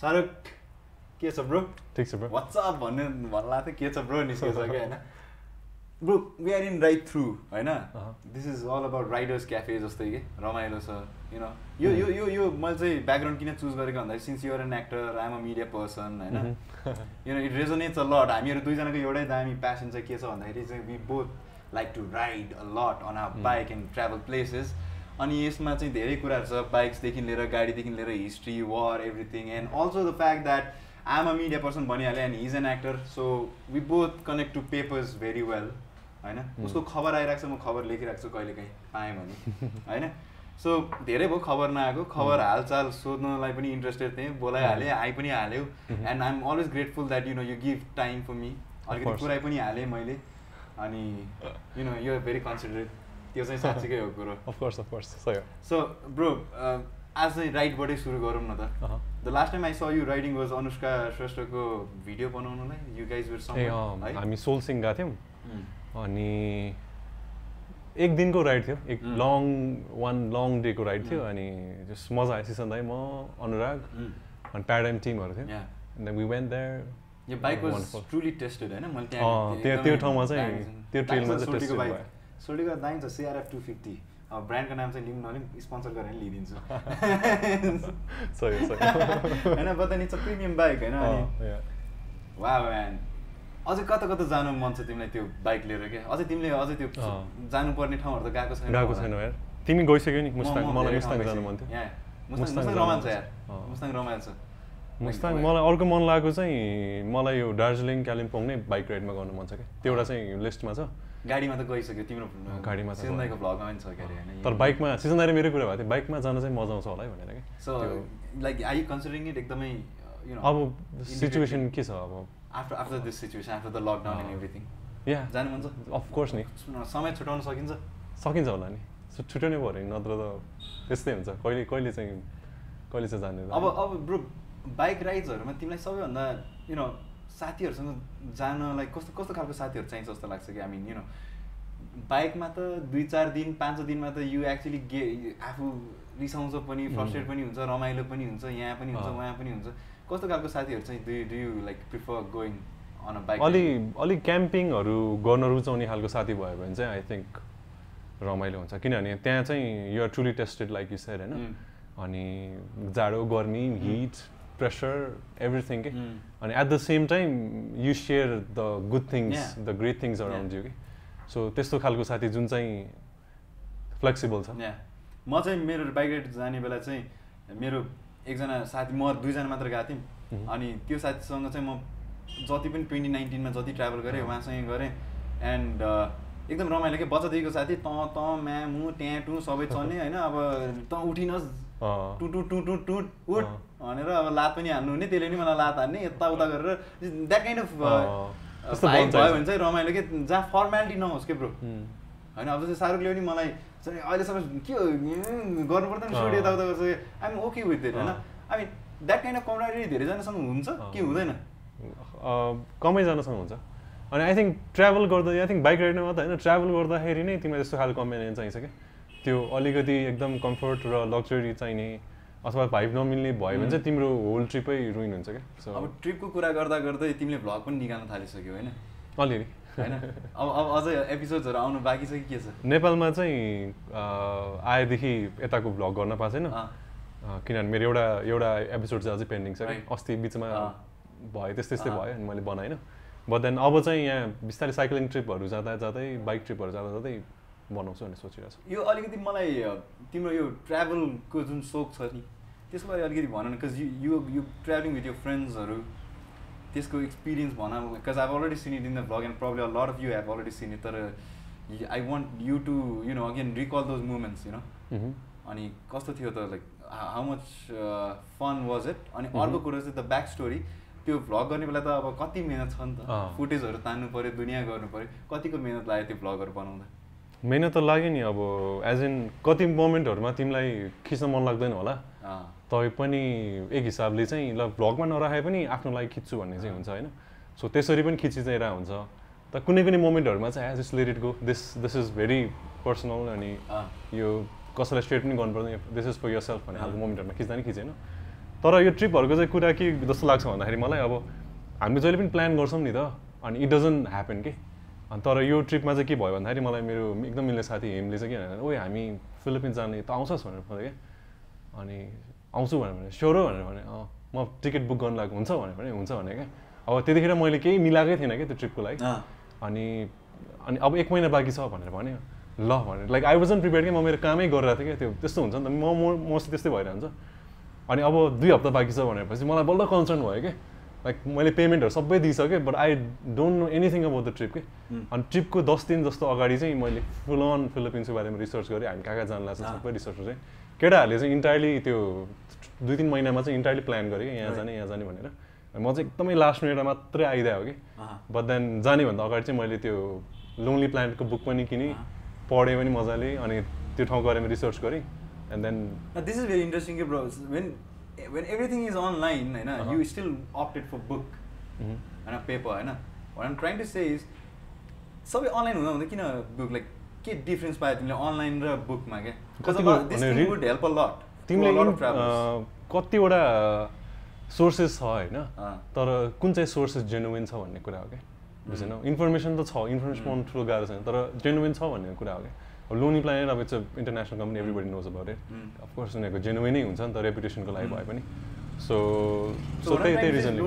शाहरुख के छ ब्रो ठिक छ ब्रो वाट्सअप भन्ने भन्ला थियो के छ ब्रो निस्केछ होइन bro we are in right through होइन this is all about riders cafe जस्तै कि रमाइलो छ यु नो यो यो यो यो मैले चाहिँ ब्याकग्राउन्ड किन चुज गरेको भन्दाखेरि since you're an actor I'm a media person होइन you know it resonates a lot हामीहरू दुईजनाको एउटै दामी प्यासन चाहिँ के छ भन्दाखेरि चाहिँ we both like to ride a lot on a bike and travel places अनि यसमा चाहिँ धेरै कुराहरू छ बाइक्सदेखि लिएर गाडीदेखि लिएर history war everything and also the fact that I am a media person भनिहालेँ and his an actor so we both connect to papers very well होइन? उसको खबर आइरहेको छ म खबर लेखिरहेको छु कहिले काहीँ पाएँ भने। होइन? सो धेरै भयो खबर नआएको खबर हालचाल सोध्नलाई पनि इन्ट्रेस्टेड थिएँ बोलाइहालेँ आइ पनि हाल्यो। And I am always grateful that you know you give time for me अलिकति पुऱ्याइ पनि हालेँ मैले। अनि you know you very considerate त्यो चाहिँ साँच्चीकै हो कुरो। अफकोर्स अफकोर्स सो ब्रो आज चाहिँ राइडबाटै सुरु गरौँ न त। The last time I saw you riding was Anushka श्रेष्ठको video बनाउनलाई। यु गाइज हामी सोलसिङ गएको थियौँ। अनि एक दिनको राइड थियो एक. लङ वान लङ डेको राइड थियो अनि जस मजा आयो सिसन दाई म अनुराग अनि प्याराडाइम टिमहरू थियो। अन्त वी देयर यो bike was Wonderful. Truly tested होइन? मैले त्यो- त्यो ठाउँमा चाहिँ- त्यो trailमा चाहिँ tested भयो। सोल्टीको दाइन्छ सिआरएफ टू फिफ्टी ब्रान्डको नाम चाहिँ लिउँ नलिउँ स्पोन्सर गरेर नि लिइदिन्छु। होइन but it's a premium bike होइन? अनि. वा म्यान अझै कता कता जानु मन छ तिमीलाई त्यो बाइक लिएर क्या अझै तिमीले अझै त्यो। जानुपर्ने ठाउँहरू त गएको छैन। गएको। छैन यार। तिमी गइसक्यो नि मुस्ताङ। मलाई मुस्ताङ जानु। मन थियो। मुस्ताङ रमाइलो छ यार। मुस्ताङ रमाइलो छ। मुस्ताङ मलाई अर्को मन लागेको चाहिँ मलाई यो दार्जिलिङ कालिम्पोङ नै बाइक राइडमा गर्नु मन छ क्या। त्यो एउटा चाहिँ लिस्टमा छ। गाडीमा त गइसक्यो तिम्रो गाडीमा त सिजन दाईको भ्लगमा पनि छ के अरे होइन? तर बाइकमा सिजन दाइले मेरै कुरा भएको थियो। बाइकमा जान चाहिँ मजा आउँछ होला है भनेर क्या। So like I considering it एकदमै नो अब सिचुएसन के छ अब? After after this situation after the lockdown and. Everything या जानु मन छ अफकोर्स नि। समय छुट्याउन सकिन्छ। सकिन्छ होला नि। छुट्याउनै पऱ्यो नि नत्र त त्यस्तै हुन्छ। कहिले कहिले चाहिँ कहिले चाहिँ जाने अब अब ब्रो बाइक राइड्सहरूमा तिमीलाई सबैभन्दा यु नो साथीहरूसँग जानलाई कस्तो कस्तो खालको साथीहरू चाहिन्छ जस्तो लाग्छ कि? मिन यु नो बाइकमा त दुई चार दिन पाँच दिनमा त यु एक्चुली गे आफू रिसाउँछ पनि फ्रस्ट्रेट पनि हुन्छ रमाइलो पनि हुन्छ यहाँ पनि हुन्छ। उहाँ पनि हुन्छ। कस्तो खालको साथीहरू चाहिँ do do you like prefer going on a bike अलि अलिक क्याम्पिङहरू गर्न रुचाउने खालको साथी भयो भने चाहिँ आई थिङ्क रमाइलो हुन्छ। किनभने त्यहाँ चाहिँ you're truly tested like you said होइन? Mm. अनि जाडो गर्मी हिट प्रेसर एभ्रिथिङ के. अनि at the same time you share the good things. The great things around you कि सो त्यस्तो खालको साथी जुन चाहिँ फ्लेक्सिबल छ। या म चाहिँ मेरो बाइक राइड जाने बेला चाहिँ मेरो एकजना साथी म दुईजना मात्र गएको थियौँ. अनि त्यो साथीसँग चाहिँ म जति पनि ट्वेन्टी नाइन्टिनमा जति ट्राभल गरेँ। उहाँसँग गरेँ एन्ड एकदम रमाइलो क्या बच्चादेखिको साथी त त म्या मु ट्याँ टु सबै चल्ने होइन अब त उठिनस्। टु टु टु टु टु उठ। भनेर अब लात पनि हान्नु हुने त्यसले नि मलाई लात हान्ने यताउता गरेर द्याट काइन्ड अफ भयो। भने चाहिँ रमाइलो के जहाँ फर्मेलिटी नहोस् के ब्रो. होइन अब जस्तै शाहरुखले पनि मलाई चाहिँ अहिलेसम्म के गर्नु पर्दैन सुट। यताउता गर्छ आइम ओके विथ इट होइन। I mean that kind of camaraderie धेरैजनासँग हुन्छ। कि हुँदैन? कमैजनासँग हुन्छ। अनि आई थिङ्क ट्राभल गर्दा आई थिङ्क बाइक राइडमा मात्रै होइन ट्राभल गर्दाखेरि नै तिमीलाई त्यस्तो खालको कम्पेनियन चाहिन्छ क्या। त्यो अलिकति एकदम कम्फर्ट र लग्जरी चाहिने अथवा भाइब नमिल्ने भयो भने चाहिँ तिम्रो होल ट्रिपै रुइन हुन्छ क्या। अब ट्रिपको कुरा गर्दा गर्दै तिमीले भ्लग पनि निकाल्न थालिसक्यो होइन? अलिअलि। होइन? अब अब अझै एपिसोड्सहरू आउनु बाँकी छ कि के छ? नेपालमा चाहिँ आएदेखि यताको भ्लग गर्न पाएको छैन। किनभने मेरो एउटा एउटा एपिसोड चाहिँ अझै पेन्डिङ छ. अस्ति बिचमा। भयो त्यस्तै त्यस्तै। भयो अनि मैले बनाइनँ बट देन अब चाहिँ यहाँ बिस्तारै साइक्लिङ ट्रिपहरू जाँदा जाँदै बाइक ट्रिपहरू जाँदा जाँदै बनाउँछु भन्ने सोचिरहेको छु। यो अलिकति मलाई तिम्रो यो ट्राभलको जुन सोक छ नि त्यसको बारे अलिकति भन न because you you you travelling with your फ्रेन्ड्सहरू त्यसको एक्सपिरियन्स भन because I already seen it in the blog and problem a lot of you have already seen it तर I want you to you know again recall those moments you know. अनि कस्तो थियो त like how much fun was it अनि Mhm. अर्को कुरो चाहिँ the back story त्यो भ्लग गर्ने बेला त अब कति मिहिनेत छ नि त। फुटेजहरू तान्नु पऱ्यो दुनियाँ गर्नु पऱ्यो कतिको मिहिनेत लाग्यो त्यो भ्लगहरू बनाउँदा मिहिनेत त लाग्यो नि अब एज इन कति मोमेन्टहरूमा तिमीलाई खिच्न मन लाग्दैन होला। तै पनि एक हिसाबले चाहिँ ल भ्लगमा नराखे पनि आफ्नो लागि खिच्छु भन्ने चाहिँ हुन्छ होइन? सो त्यसरी पनि खिची चाहिँ रहेको हुन्छ। त कुनै कुनै मोमेन्टहरूमा चाहिँ as is let go this this is very personal अनि यो कसैलाई स्ट्रेट पनि गर्नु पर्दैन this is for your self भन्ने खालको। मोमेन्टहरूमा खिच्दा नि खिचेन तर यो ट्रिपहरूको चाहिँ कुरा के जस्तो लाग्छ भन्दाखेरि मलाई अब हामीले जहिले पनि प्लान गर्छौँ नि त अनि इट डजन्ट ह्यापन के? अनि तर यो ट्रिपमा चाहिँ के भयो भन्दाखेरि मलाई मेरो एकदम मिल्ने साथी हेमले चाहिँ के भने ओए हामी फिलिपिन्स जाने त आउँछस् भनेर भन्यो क्या अनि आउँछु भनेर भने स्योर हो भनेर भने अँ म टिकट बुक गर्नु लाग्नु हुन्छ भनेर भने हुन्छ भने क्या। अब त्यतिखेर मैले केही मिलाएकै थिइनँ क्या त्यो ट्रिपको लागि। अनि अनि अब एक महिना बाँकी छ भनेर भन्यो। ल भनेर। लाइक आई वाजन प्रिपेयर कि म मेरो कामै गरिरहेको थिएँ क्या त्यो त्यस्तो हुन्छ नि त। म म त्यस्तै भइरहन्छ। अनि अब दुई हप्ता बाँकी छ भनेपछि मलाई बल्ल कन्सर्न भयो कि लाइक मैले पेमेन्टहरू सबै दिइसकेँ but I don't know anything about the trip के। अनि ट्रिपको दस दिन जस्तो अगाडि चाहिँ मैले फुल अन फिलिपिन्सको बारेमा रिसर्च गरेँ। हामी कहाँ कहाँ जानु लाग्छ। सबै रिसर्च चाहिँ केटाहरूले चाहिँ इन्टायरली त्यो दुई तिन महिनामा चाहिँ इन्टायरली प्लान गरेँ यहाँ. जाने यहाँ जाने भनेर म चाहिँ एकदमै लास्ट मिनटमा मात्रै आइदियो कि बट देन जानेभन्दा अगाडि चाहिँ मैले त्यो लोन्ली प्लान्टको बुक पनि किनेँ। पढेँ पनि मजाले अनि त्यो ठाउँको बारेमा रिसर्च गरेँ and then. When when everything is online, you, know, Uh-huh. you still opted for book and a paper, होइन I'm trying to say is सबै अनलाइन हुँदा हुँदा किन बुक लाइक के डिफ्रेन्स पायो तिमीले अनलाइन र बुकमा क्या दिस हेल्प अ लट तिमीले अँ, कतिवटा सोर्सेस छ होइन अँ। तर कुन चाहिँ सोर्सेस जेन्युन छ भन्ने कुरा हो क्या? बुझेन? इन्फर्मेसन त छ इन्फर्मेसन पाउनु ठुलो गाह्रो छैन तर जेन्युन छ भन्ने कुरा हो क्या? अब लोनी प्लानेट अब it's international company everybody knows about it of course उनीहरूको जेन्युनै हुन्छ नि त रेपुटेसनको लागि भए पनि। सो सो त्यही त्यही रिजनले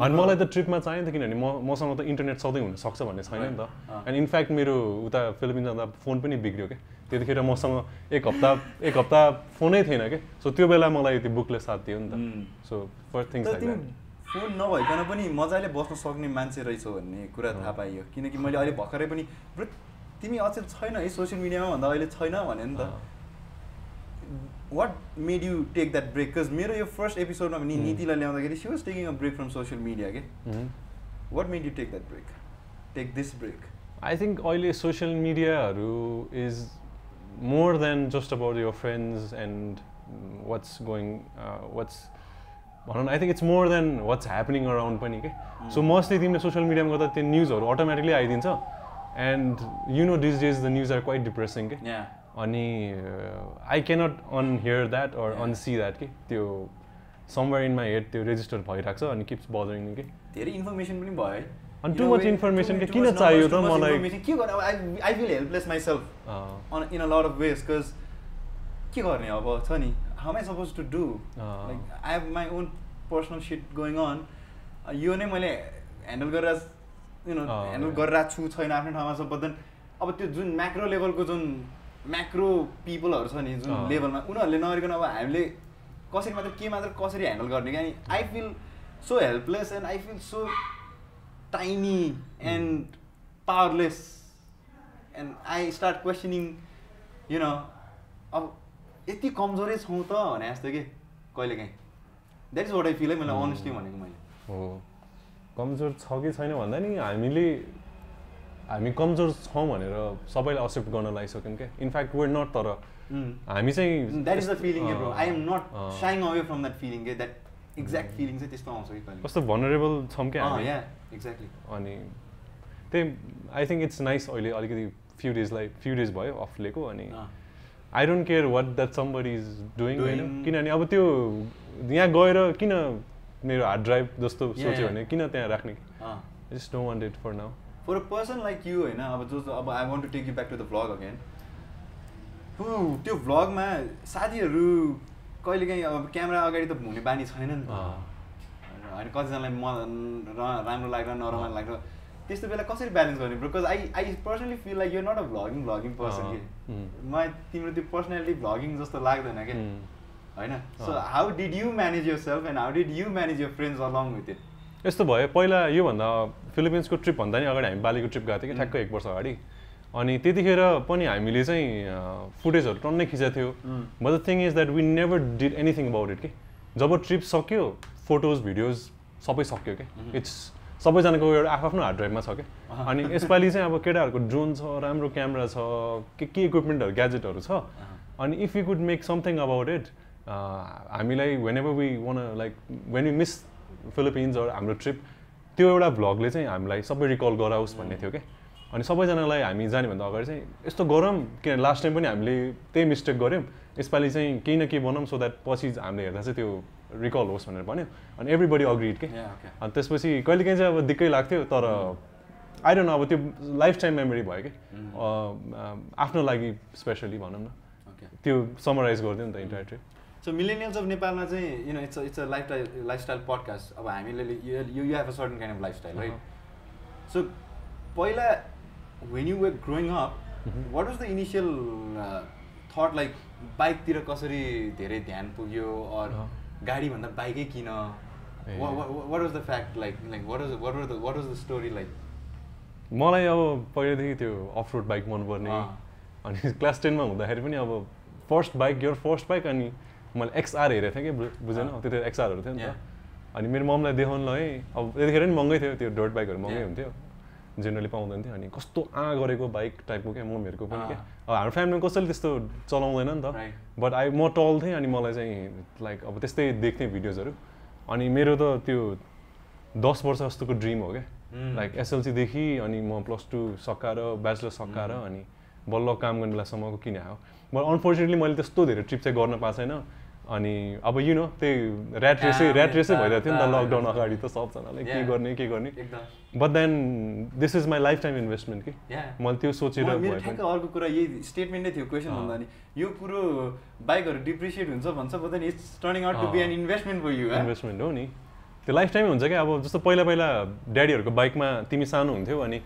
अनि मलाई त ट्रिपमा चाहियो नि त किनभने म मसँग त इन्टरनेट सधैँ हुनसक्छ भन्ने छैन नि त। अँ। एन्ड इनफ्याक्ट मेरो उता फिलिपिन्स जाँदा फोन पनि बिग्रियो क्या। त्यतिखेर मसँग एक हप्ता एक हप्ता फोनै थिएन क्या सो त्यो बेला मलाई त्यो बुकले साथ दियो नि त। सो फर थिङ्स फोन नभइकन पनि मजाले बस्न सक्ने मान्छे रहेछौ भन्ने कुरा थाहा पाइयो। किनकि मैले अहिले भर्खरै पनि तिमी अचेल छैन है सोसियल मिडियामा भन्दा अहिले छैन भने नि त। What made you take that break because मेरो यो फर्स्ट एपिसोडमा पनि. नीतिलाई ल्याउँदाखेरि she was taking a break from social media के. What made you take that break take this break I think अहिले सोसियल मिडियाहरू is more than just about your friends and what's going what's भनौँ न I think it's more than what's happening around पनि के so mostly तिमीले social मिडियामा गर्दा त्यो न्युजहरू अटोमेटिकली आइदिन्छ and you know these days the news are quite depressing के अनि I cannot unhear that or Yeah. Unsee that कि त्यो समवेयर इन माई हेड त्यो रेजिस्टर भइरहेको छ अनि किप्स बदरिङ कि धेरै इन्फर्मेसन पनि भयो है अनि way, information too के किन चाहियो त मलाई? के गर्ने अब I I feel helpless myself अँ, on in a lot of ways because के गर्ने अब छ नि how am I supposed to do अँ। like I have my own personal shit going on Uh, यो नै मैले ह्यान्डल गरेर यु नो अँ, ह्यान्डल. गरिरहेको छु छैन आफ्नो ठाउँमा छ बट देन अब त्यो जुन म्याक्रो लेभलको जुन म्याक्रो पिपलहरू छ नि जुन अँ। लेभलमा उनीहरूले नगरिकन अब हामीले कसरी मात्र के मात्र कसरी ह्यान्डल गर्ने क्या I feel so helpless and I feel so tiny and powerless and I start questioning you know अब यति कमजोरै छौँ त भने जस्तो कि कहिलेकाहीँ। That is what I feel है मैले अनेस्टली भनेको मैले। हो। कमजोर छ कि छैन भन्दा नि हामीले हामी कमजोर छौँ भनेर सबैले एक्सेप्ट गर्न लागिसक्यौँ क्या। इनफ्याक्ट वेयर नट तर हामी चाहिँ that is the feeling I am not. Saying away from that feeling के द्याट एक्ज्याक्ट फिलिङ चाहिँ त्यस्तो आउँछ कि कस्तो भनरेबल छौँ क्या एक्ज्याक्टली अनि त्यही आई थिङ्क इट्स नाइस अहिले अलिकति फ्यु डेजलाई फ्यु डेज भयो अफ लिएको अनि I don't care what that somebody is doing होइन? किनभने अब त्यो यहाँ गएर किन मेरो हार्ड ड्राइभ जस्तो सोच्यो. भने किन त्यहाँ राख्ने? Just don't want it for now for a person like you होइन अब जो अब I want to take you back to the vlog again त्यो भ्लगमा साथीहरू कहिलेकाहीँ अब क्यामेरा अगाडि त हुने बानी छैन नि होइन कतिजनालाई म राम्रो लाग्छ नराम्रो लाग्छ त्यस्तो बेला कसरी ब्यालेन्स गर्ने because I I personally feel like you not a vlogging vlogging person कि. मलाई तिम्रो त्यो पर्सनालिटी भ्लगिङ जस्तो लाग्दैन क्या होइन? So. How did you manage yourself and how did you manage your friends along with it यस्तो भयो पहिला योभन्दा फिलिपिन्सको ट्रिपभन्दा नि अगाडि हामी बालीको ट्रिप गएको थियौँ कि ठ्याक्कै एक वर्ष अगाडि। अनि त्यतिखेर पनि हामीले चाहिँ फुटेजहरू टन्नै खिचेको थियो. But the thing is that we never did anything about it कि? जब ट्रिप सक्यो फोटोज भिडियोज सबै सक्यो कि? Mhm. इट्स सबैजनाको एउटा आफ्नो हार्ड ड्राइभमा छ क्या। अनि यसपालि चाहिँ अब केटाहरूको ड्रोन छ राम्रो क्यामेरा छ के के इक्विपमेन्टहरू ग्याजेटहरू छ। अनि if you could make something about it हामीलाई whenever we want like when you miss Philippines हाम्रो ट्रिप त्यो एउटा भ्लगले चाहिँ हामीलाई सबै रिकल गराओस् भन्ने थियो क्या अनि सबैजनालाई हामी जानेभन्दा अगाडि चाहिँ यस्तो गरौँ किन लास्ट टाइम पनि हामीले त्यही मिस्टेक गऱ्यौँ यसपालि चाहिँ केही न केही बनाऊँ सो द्याट पछि हामीले हेर्दा चाहिँ त्यो रिकल होस् भनेर भन्यो। अनि एभ्रीबडी अग्रिड के. अनि त्यसपछि कहिलेकाहीँ चाहिँ अब दिक्कै लाग्थ्यो तर आई डोन्ट नो अब त्यो लाइफ टाइम मेमोरी भयो कि? आफ्नो लागि स्पेसली भनौँ न. त्यो समराइज गरिदियो नि त entire trip so millennials of नेपालमा चाहिँ you know it's it's a life style lifestyle podcast अब हामीले you you have a certain kind of lifestyle right so पहिला when you were growing up what was the initial thought like बाइकतिर कसरी धेरै ध्यान पुग्यो? अर। गाडीभन्दा बाइकै किन। What was the fact like like what was what was the what was the story like मलाई अब पहिल्यैदेखि त्यो अफ रोड बाइक मनपर्ने। अनि क्लास टेनमा हुँदाखेरि पनि अब फर्स्ट बाइक यो फर्स्ट बाइक अनि मैले एक्सआर हेरेको थिएँ कि बुझेन अँ। त्यति एक्सआरहरू थियो नि. त अनि मेरो ममलाई देखाउनु लगाएँ अब त्यतिखेर पनि महँगै थियो त्यो डर्ट बाइकहरू महँगै. हुन्थ्यो जेनरली पाउँदैन थियो अनि कस्तो आ गरेको बाइक टाइपको क्या मम्मीहरूको पनि क्या। अब हाम्रो फ्यामिलीमा कसैले त्यस्तो चलाउँदैन नि त. बट आई म टल थिएँ अनि मलाई चाहिँ लाइक अब त्यस्तै देख्थेँ भिडियोजहरू अनि मेरो त त्यो दस वर्ष जस्तोको ड्रिम हो क्या. लाइक एसएलसीदेखि अनि म प्लस टू सकाएर ब्याचलर सकाएर. अनि बल्ल काम गर्ने बेलासम्मको किन आयो बट अनफोर्चुनेटली मैले त्यस्तो धेरै ट्रिप चाहिँ गर्न पाएको छैन अनि अब यु नो त्यही ऱ्याट रेसै ऱ्याट रेसै भइरहेको थियो नि त लकडाउन। अगाडि त सबजनाले के. गर्ने के गर्ने but then this is my lifetime investment कि. मैले त्यो सोचेर अर्को कुरा यही स्टेटमेन्ट नै थियो क्वेसन। भन्दा नि यो कुरो बाइकहरू डिप्रिसिएट हुन्छ भन्छ but then it's turning out to be. An investment for you investment हो नि त्यो लाइफ टाइमै हुन्छ क्या अब जस्तो पहिला पहिला ड्याडीहरूको बाइकमा तिमी सानो हुन्थ्यौ अनि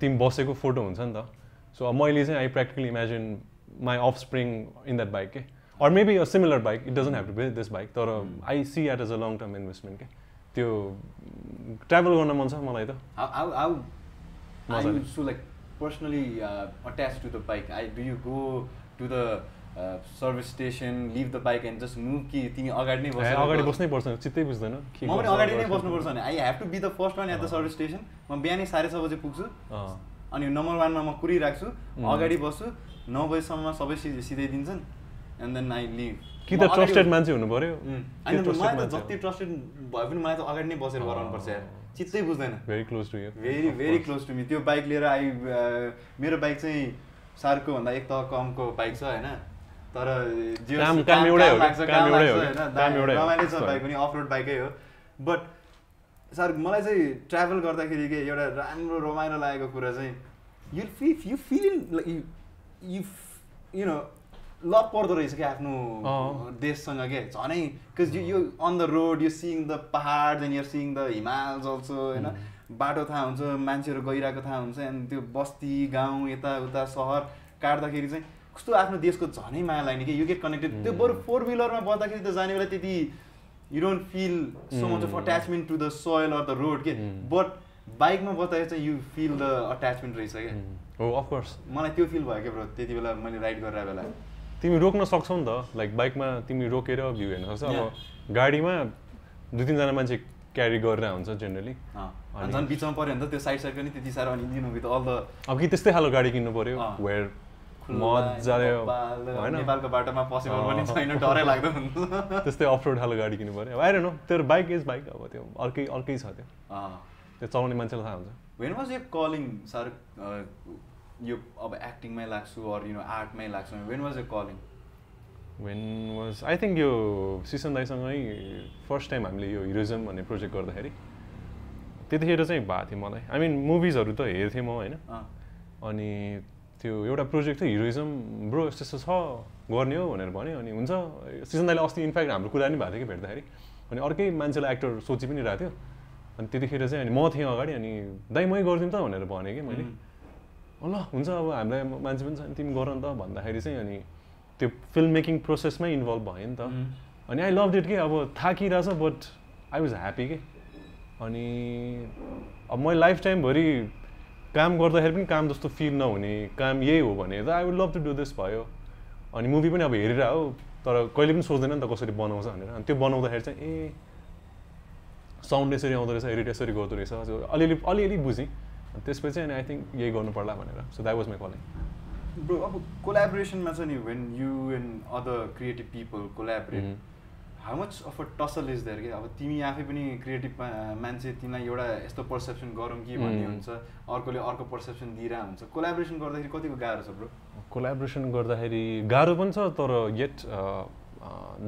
तिमी बसेको फोटो हुन्छ नि त सो अब मैले चाहिँ I practically imagine my offspring in that bike के or maybe a similar bike it doesn't have to be this bike तर I see at as a long term investment के त्यो ट्राभल गर्न मन छ मलाई त attached to the bike? I, do you go to the uh, service station, leave the bike and just move कि तिमी अगाडि नै ए, बसेर अगाडि? बस्नै पर्छ चित्तै बुझ्दैन म पनि अगाडि नै। बस्नुपर्छ भने I have to be the first one at the. Service station म बिहानै साढे छ बजे पुग्छु। अनि नम्बर वानमा म कुरिराख्छु. अगाडि बस्छु नौ बजीसम्ममा सबै सिधै दिन्छन् एन्ड देन आई लिभ कि त ट्रस्टेड मान्छे हुनु पऱ्यो मलाई त जति ट्रस्टेड भए पनि मलाई त अगाडि नै बसेर गराउनुपर्छ यार। चित्तै बुझ्दैन। Very close to you very very close to me त्यो बाइक लिएर आई मेरो बाइक चाहिँ सार्को भन्दा एक तह कमको बाइक छ होइन? तर। रमाइलो छ बाइक पनि अफ रोड बाइकै हो। बट सर मलाई चाहिँ ट्राभल गर्दाखेरि के एउटा राम्रो रमाइलो लागेको कुरा चाहिँ you feel you feel you you know love पर्दो रहेछ क्या आफ्नो। देशसँग के? झनै because you you on the road you seeing the pahad and your seeing the himals also होइन? बाटो थाहा हुन्छ मान्छेहरू गइरहेको थाहा हुन्छ अनि त्यो बस्ती गाउँ यताउता सहर काट्दाखेरि चाहिँ कस्तो आफ्नो देशको झनै माया लाग्ने कि? यु गेट कनेक्टेड त्यो बरु फोर व्हिलरमा बस्दाखेरि त जाने बेला त्यति you don't feel so much of Mm. Attachment to the soil or the road के? Mm. बट बाइकमा बस्दाखेरि चाहिँ यु फिल द अट्याचमेन्ट रहेछ क्या हो अफकोर्स मलाई त्यो फिल भयो क्या ब्रो? त्यति बेला मैले राइड गरेर बेला। तिमी रोक्न सक्छौ नि त। लाइक बाइकमा तिमी रोकेर भ्यू हेर्न सक्छ। अब गाडीमा दुई तिनजना मान्छे क्यारी गरेर हुन्छ जेनरली झन् बिचमा पऱ्यो भने त त्यो साइड साइड पनि त्यति साह्रो अनि दिनु विथ अल द अब कि त्यस्तै खालको गाडी किन्नु पऱ्यो। वेयर मजाले होइन नेपालको बाटोमा पोसिबल पनि। छैन डरै लाग्दो हुन्छ त्यस्तै अफ रोड खालको गाडी किन्नु पऱ्यो। अब आएर नो त्यो बाइक इज बाइक अब त्यो अर्कै अर्कै छ त्यो। त्यो चलाउने मान्छेलाई थाहा हुन्छ। वेन वाज यो कलिङ सर यो अब एक्टिङमै लाग्छु अरू यु नो आर्टमै लाग्छु। वेन वाज यो calling when was I think यो सिसन दाईसँगै फर्स्ट टाइम हामीले यो हिरोइजम भन्ने प्रोजेक्ट गर्दाखेरि त्यतिखेर चाहिँ भएको थियो मलाई। आई मिन मुभिजहरू त हेर्थेँ म होइन? अनि त्यो एउटा प्रोजेक्ट थियो हिरोइजम ब्रो यस्तो यस्तो छ गर्ने हो भनेर भन्यो। अनि हुन्छ सिजन दाइले अस्ति इन्फ्याक्ट हाम्रो कुरा नि भएको थियो कि भेट्दाखेरि। अनि अर्कै मान्छेलाई एक्टर सोची पनि रहेको थियो। अनि त्यतिखेर चाहिँ अनि म थिएँ अगाडि अनि दाइ मै गरिदिउँ त भनेर भनेँ कि मैले। ल हुन्छ अब हामीलाई मान्छे पनि छ नि तिमी गर नि त भन्दाखेरि चाहिँ अनि त्यो फिल्म मेकिङ प्रोसेसमै इन्भल्भ भयो नि त। अनि आई लभ इट कि अब थाकिरहेछ बट आई वाज ह्याप्पी कि। अनि अब मैले लाइफ टाइमभरि काम गर्दाखेरि पनि काम जस्तो फिल नहुने काम यही हो भने त I would love to do this भयो। अनि मुभी पनि अब हेरेर हो तर कहिले पनि सोच्दैन नि त कसरी बनाउँछ भनेर। अनि त्यो बनाउँदाखेरि चाहिँ ए साउन्ड यसरी आउँदो रहेछ एडिट यसरी गर्दो रहेछ। अलिअलि अलिअलि बुझेँ। त्यसपछि अनि आई थिङ्क यही गर्नु पर्ला भनेर। So that was my calling bro अब कोलाबोरेसनमा छ नि when you and other creative people collaborate how much of a tussle is there कि अब तिमी आफै पनि क्रिएटिभ मान्छे तिमीलाई एउटा यस्तो पर्सेप्सन गरौँ कि भन्ने Mm. हुन्छ अर्कोले अर्को पर्सेप्सन दिइरहेको हुन्छ। कोलाबोरेसन गर्दाखेरि कतिको गाह्रो छ ब्रो कोलाबोरेसन गर्दाखेरि गाह्रो पनि छ तर येट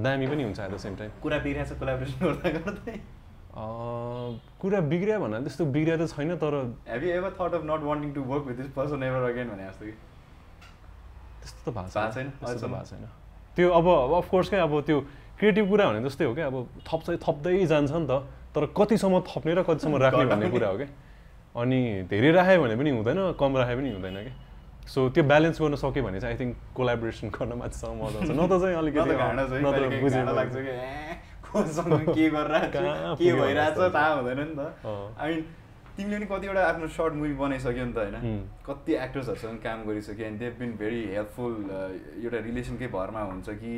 दामी पनि हुन्छ एट द सेम टाइम कुरा बिग्रिएको छ कोलाबोरेसन गर्दा गर्दै। कुरा बिग्रियो भन्दा त्यस्तो बिग्रिया त छैन तर have you ever thought of not wanting to work with this person ever again भने जस्तो कि? त्यस्तो त भएको छैन? त्यस्तो त अहिलेसम्म? भएको छैन। त्यो अब अफकोर्स क्या अब त्यो क्रिएटिभ कुरा भने जस्तै हो क्या अब थप्दै थप्दै जान्छ नि त तर कतिसम्म थप्ने र कतिसम्म राख्ने भन्ने कुरा हो क्या अनि धेरै राख्यो भने पनि हुँदैन कम राख्यो पनि हुँदैन क्या सो त्यो ब्यालेन्स गर्न सक्यो भने चाहिँ आई थिङ्क कोलाबोरेसन गर्न माथिसम्म मजा आउँछ। न त चाहिँ अलिकति कोसँग के गरिरहेको के भइरहेछ थाहा हुँदैन नि त। आई मिन तिमीले पनि कतिवटा आफ्नो सर्ट मुभी बनाइसक्यो नि त होइन. कति एक्टर्सहरूसँग काम गरिसक्यो and they've been very helpful एउटा रिलेसनकै भरमा हुन्छ कि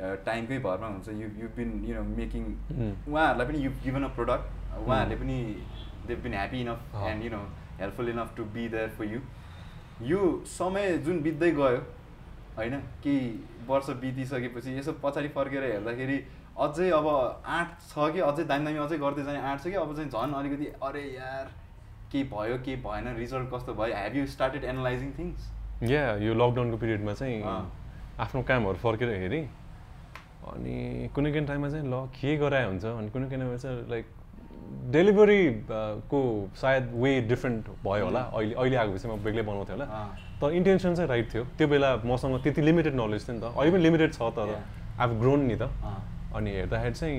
टाइमकै भरमा हुन्छ you you been you know making. उहाँहरूलाई पनि यु गिभन अ प्रोडक्ट उहाँहरूले पनि they've been happy enough. And you know helpful enough to be there for you यो समय जुन बित्दै गयो होइन केही वर्ष बितिसकेपछि यसो पछाडि फर्केर हेर्दाखेरि अझै अब आँट छ कि अझै दामी दामी अझै गर्दै जाने आँट छ कि अब चाहिँ झन् अलिकति अरे यार केही भयो केही भएन रिजल्ट कस्तो भयो? Have you started analysing things या यो लकडाउनको पिरियडमा चाहिँ। आफ्नो कामहरू फर्केर हेरेँ। अनि कुनै कुनै टाइममा चाहिँ ल के गराए हुन्छ अनि कुनै कुनै चाहिँ लाइक डेलिभरी को सायद वे डिफ्रेन्ट भयो होला। अहिले अहिले आएपछि म बेग्लै बनाउँथेँ होला। तर इन्टेन्सन चाहिँ राइट थियो। त्यो बेला मसँग त्यति लिमिटेड नलेज थियो नि त। अहिले पनि लिमिटेड छ तर. आफ ग्रोन नि त। अनि हेर्दाखेरि चाहिँ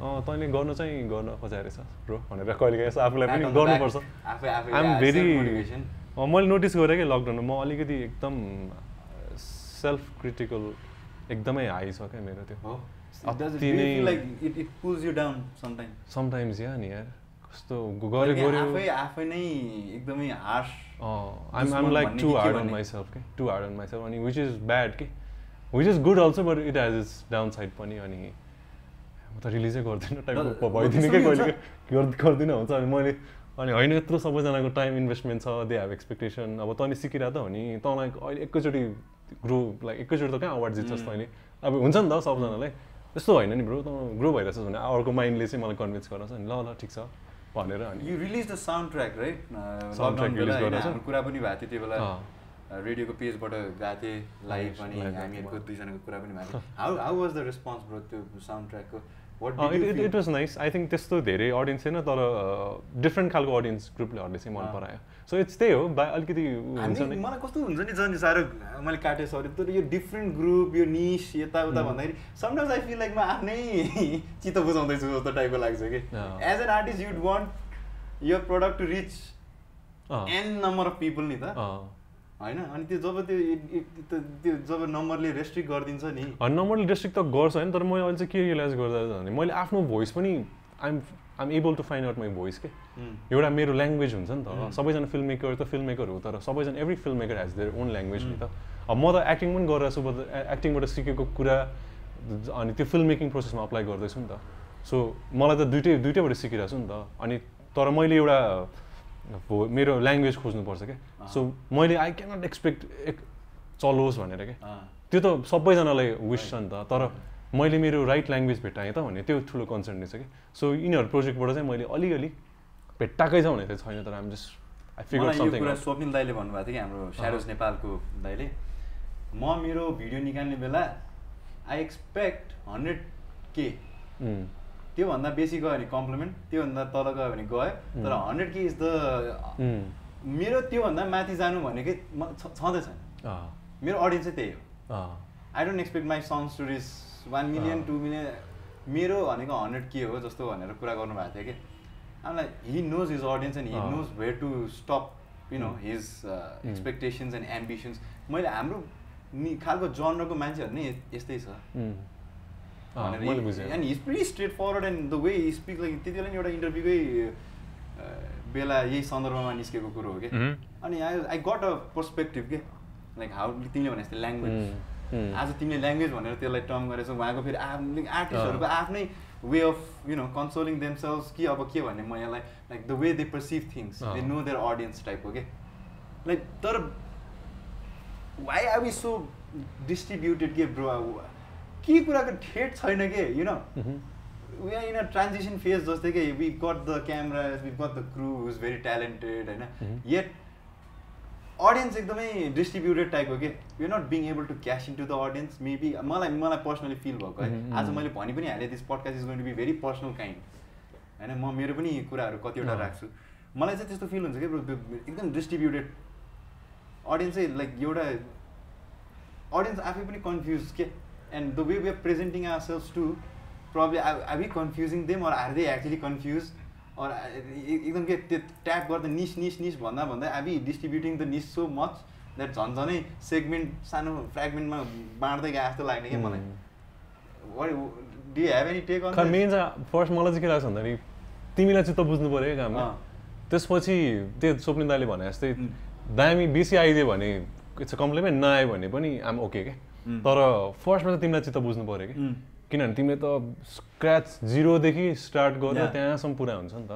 अँ तैँले गर्नु चाहिँ गर्न खोजाएर रहेछ ब्रो भनेर कहिले काहीँ यसो आफूलाई पनि गर्नुपर्छ आइएम भेरी. मैले नोटिस गरेँ कि लकडाउनमा म। अलिकति एकदम सेल्फ क्रिटिकल एकदमै हाई छ क्या मेरो त्यो? समटाइम्स या नि यार कस्तो गऱ्यो गऱ्यो। आफै नै एकदमै harsh I'm I'm like too hard on? Myself के टु हार्ड अन माइसेल्फ अनि विच इज ब्याड के which is good also but it has its downside पनि अनि म त रिलिजै गर्दिनँ टाइपको ल- भइदिने क्या पनि कहिले गर्- गर्दिनँ हुन्छ अनि मैले अनि होइन यत्रो सबैजनाको टाइम इन्भेस्टमेन्ट छ दे हेभ एक्सपेक्टेसन अब तैँले सिकिरहेको त हो नि तँलाई अहिले एकैचोटि ग्रो लाइक एकैचोटि त कहाँ अवार्ड जित्छस् तैँले? अब हुन्छ नि त सबजनालाई। त्यस्तो होइन नि ब्रो त ग्रो भइरहेछस् भने अर्को माइन्डले चाहिँ मलाई कन्भिन्स गराउँछ नि ल ल ठिक छ भनेर अनि you release the soundtrack right गरेको छ? हाम्रो कुरा पनि भएको थियो त्यो बेला। रेडियोको पेजबाट गएको थिएँ लाइभ अनि हामीहरूको दुईजनाको कुरा पनि भएको थियो। How how was the response bro त्यो साउन्ड ट्र्याकको it it was nice I think त्यस्तो धेरै अडियन्स छैन तर डिफ्रेन्ट खालको अडियन्स ग्रुपलेहरूले चाहिँ मन। परायो सो इट्स त्यही हो बा अलिकति हुन्छ नि। मलाई कस्तो हुन्छ नि झन् साह्रो मैले काटेँ सरी तर यो डिफ्रेन्ट ग्रुप यो निस यताउता भन्दाखेरि समटाइम्स आई फिल लाइक म आफ्नै चित्त बुझाउँदैछु जस्तो टाइपको लाग्छ कि। As an artist you'd want your product to reach a number of people नि त। अँ। होइन अनि त्यो जब त्यो त्यो जब नम्बरले रेस्ट्रिक्ट गरिदिन्छ नि। नम्बरले डिस्ट्रिक्ट त गर्छ होइन तर मैले अहिले चाहिँ के रियलाइज गर्दा भने मैले आफ्नो भोइस पनि I'm I'm able to find out my voice के। एउटा मेरो ल्याङ्ग्वेज हुन्छ नि त. सबैजना फिल्म मेकर त फिल्म मेकर हो तर सबैजना every filmmaker has their own language नि त। अब म त एक्टिङ पनि गरेर छु बट एक्टिङबाट सिकेको कुरा अनि त्यो फिल्म मेकिङ प्रोसेसमा अप्लाई गर्दैछु नि त। सो मलाई त दुइटै दुइटैबाट सिकिरहेको छु नि त। अनि तर मैले एउटा मेरो ल्याङ्ग्वेज खोज्नुपर्छ क्या। सो मैले आई क्यानट एक्सपेक्ट एक चलोस् भनेर क्या। त्यो त सबैजनालाई विस छ नि त तर मैले मेरो राइट ल्याङ्ग्वेज भेट्टाएँ त भने त्यो ठुलो कन्सर्न रहेछ कि सो यिनीहरू प्रोजेक्टबाट चाहिँ मैले अलिअलि भेट्टाएकै छ भने चाहिँ छैन तर आम just I figure something Swapnil दाईले भन्नुभएको थियो कि हाम्रो स्यारोज नेपालको दाईले। म मेरो भिडियो निकाल्ने बेला आई एक्सपेक्ट हन्ड्रेड के त्योभन्दा बेसी गयो भने कम्प्लिमेन्ट त्योभन्दा तल गयो भने गयो। तर हन्ड्रेड के इज द मेरो त्योभन्दा माथि जानु भनेकै छँदै छैन। मेरो अडियन्स चाहिँ त्यही हो। I don't expect my songs to reach one million. Two million मेरो भनेको हन्ड्रेड के हो जस्तो भनेर कुरा गर्नुभएको थियो कि। आमलाई he knows his audience and he. Knows where to stop you know. His expectations and ambitions मैले हाम्रो नि खालको जनरको मान्छेहरू नै यस्तै छ। मैले हि- बुझेँ and he's pretty straightforward and the way speak like त्यति बेला नि एउटा इन्टरभ्यूकै बेला यही सन्दर्भमा निस्केको कुरो हो कि. अनि I I got a perspective के लाइक हाउ तिमीले भने जस्तै ल्याङ्ग्वेज. आज तिमीले ल्याङ्ग्वेज भनेर त्यसलाई टर्म गरेछौ उहाँको फेरि आफ्नो आर्टिस्टहरूको आफ्नै way of you know consoling themselves कि अब के भन्ने म यसलाई like the way they perceive things they. Know their audience टाइपको के लाइक तर why are we so distributed के ब्रो के कुराको ठेट छैन के you know we are in a transition phase जस्तै कि we got the camera we got the crew is very talented होइन? येट अडियन्स एकदमै डिस्ट्रिब्युटेड टाइपको के? You not being able to cash in to the audience maybe मलाई मलाई personally feel भएको है? आज मैले भनि पनि हालेँ this podcast is going to be very personal kind होइन? म मेरो पनि कुराहरू कतिवटा राख्छु। मलाई चाहिँ त्यस्तो फिल हुन्छ कि एकदम डिस्ट्रिब्युटेड अडियन्स चाहिँ लाइक एउटा अडियन्स आफै पनि कन्फ्युज के? And the way we are presenting ourselves to problem I I be confusing them or are they actually confuse or एकदम के त्यो ट्याप गर्दा निस निस निस भन्दा भन्दा I be distributing the niche so much that झन् झनै segment सानो फ्रेगमेन्टमा बाँड्दै गए जस्तो लाग्ने क्या मलाई do have any take on main चाहिँ फर्स्ट मलाई चाहिँ के लाग्छ भन्दाखेरि तिमीलाई चित्त बुझ्नु पऱ्यो क्या काममा। त्यसपछि त्यो स्वप्न दाले भने जस्तै दामी बेसी आइदियो भने इट्स अ कम्प्लिमेन्ट नआयो भने पनि आम ओके क्या तर फर्स्टमा चाहिँ तिमीलाई चित्त बुझ्नु पऱ्यो कि? किनभने तिमीले त स्क्र्याच जिरोदेखि स्टार्ट गरेर त्यहाँसम्म पुरा हुन्छ नि त।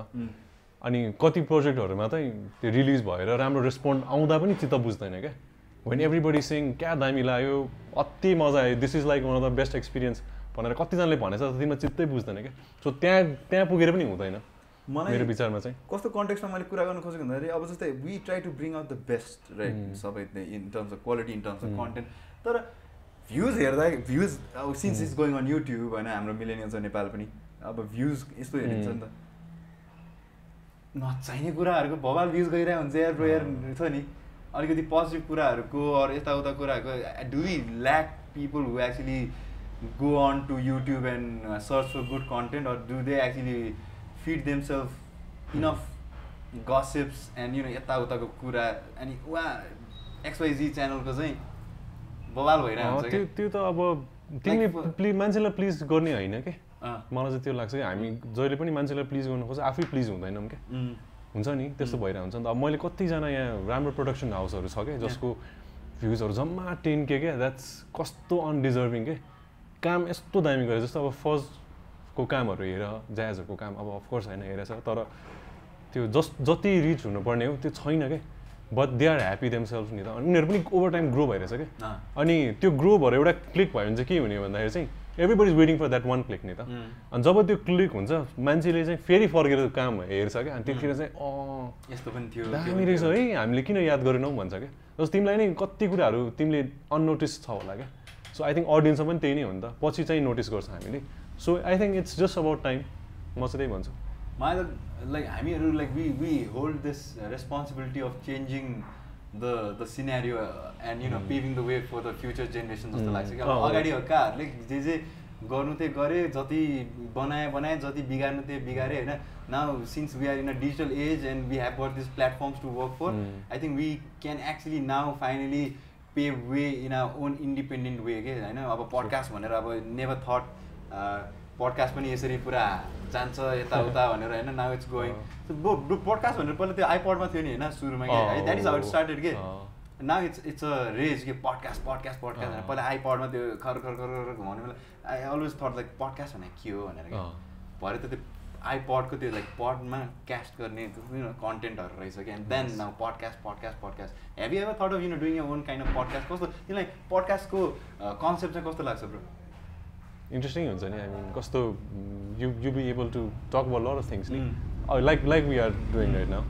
अनि कति प्रोजेक्टहरूमा चाहिँ त्यो रिलिज भएर राम्रो रेस्पोन्ड आउँदा पनि चित्त बुझ्दैन क्या। वेन एभ्रिबडी सिङ क्या दामी लाग्यो अति मजा आयो this is like one of the best experience भनेर कतिजनाले भनेछ तिमीलाई चित्तै बुझ्दैन क्या। सो त्यहाँ त्यहाँ पुगेर पनि हुँदैन। मलाई मेरो विचारमा चाहिँ। कस्तो कन्टेक्समा मैले कुरा गर्नु खोजेको भन्दाखेरि अब जस्तै we try to bring out the best right सबै in terms of quality in terms of content तर भ्युज हेर्दा भ्युज अब since is going on YouTube होइन हाम्रो मिलेनियल छ नेपाल पनि अब भ्युज यस्तो हेरिन्छ नि त। नचाहिने कुराहरूको भवाल भ्युज गइरहेको हुन्छ यार ब्रो यार छ नि। अलिकति पोजिटिभ कुराहरूको अरू यताउता कुराहरूको do we lack people who actually on to YouTube and uh, search for good content, or do they actually feed themselves enough gossips and you know यताउताको कुरा अनि उहाँ एक्सवाइजी च्यानलको चाहिँ बवाल भइरहेको हुन्छ त्यो त्यो त अब तिमीले प्लि मान्छेलाई प्लिज गर्ने होइन कि? मलाई चाहिँ त्यो लाग्छ कि हामी जहिले पनि मान्छेलाई प्लिज गर्नु खोज्छ आफै प्लिज हुँदैनौँ क्या हुन्छ नि त्यस्तो भइरहेको हुन्छ। नि त अब मैले कतिजना यहाँ राम्रो प्रडक्सन हाउसहरू छ क्या जसको भ्युजहरू जम्मा टेन के क्या द्याट्स कस्तो अनडिजर्भिङ के? काम यस्तो दामी गरे जस्तो अब फर्स्टको कामहरू हेर जायजहरूको काम अब अफकोर्स होइन हेरेछ तर त्यो जस जति रिच हुनुपर्ने हो त्यो छैन क्या but they are happy themself नि त अनि उनीहरू पनि ओभर टाइम ग्रो भइरहेछ क्या अनि त्यो ग्रो भएर एउटा क्लिक भयो भने चाहिँ के हुने भन्दाखेरि चाहिँ everybody is waiting for that one click नि त अनि जब त्यो क्लिक हुन्छ मान्छेले चाहिँ फेरि फर्केर काम हेर्छ क्या अनि त्यतिखेर चाहिँ अँ। यस्तो पनि थियो दामी रहेछ है हामीले किन याद गरेनौँ भन्छ क्या जस्तो तिमीलाई नै कति कुराहरू तिमीले अननोटिस छ होला क्या सो आई थिङ्क अडियन्समा पनि त्यही नै हो नि त। पछि चाहिँ नोटिस गर्छ हामीले। So I think it's just about time म चाहिँ त्यही भन्छु। मलाई त लाइक हामीहरू like we we hold this responsibility of changing the the scenario and you know paving the way for the future generation जस्तो लाग्छ कि अब अगाडि काहरूले जे जे गर्नु त्यही गरे जति बनाए बनाए जति बिगार्नु त्यही बिगारे होइन? Now since we are in a digital age and we have got this platforms to work for I think we can actually now finally pay way in a own independent way के होइन अब podcast भनेर अब never thought podcast पनि यसरी पुरा जान्छ यताउता भनेर होइन? नाउ इट्स गोइङ पडकास्ट भनेर पहिला त्यो आइपडमा थियो नि होइन? सुरुमा कि? That is how it started के? Now it's it's a rage के? पडकास्ट पडकास्ट पडकास्ट भनेर। पहिला आइपडमा त्यो खर खर खर घुमाउने बेला I always thought like podcast भने के हो भनेर क्या भरे त त्यो आइपडको त्यो लाइक पडमा क्यास्ट गर्ने कन्टेन्टहरू रहेछ कि? And then now podcast podcast podcast have ever thought of you know doing your own kind of podcast कस्तो तिमीलाई पडकास्टको कन्सेप्ट चाहिँ कस्तो लाग्छ ब्रो इन्ट्रेस्टिङ हुन्छ नि आई मिन कस्तो you you be able to talk about lot of things नि like like we are doing right now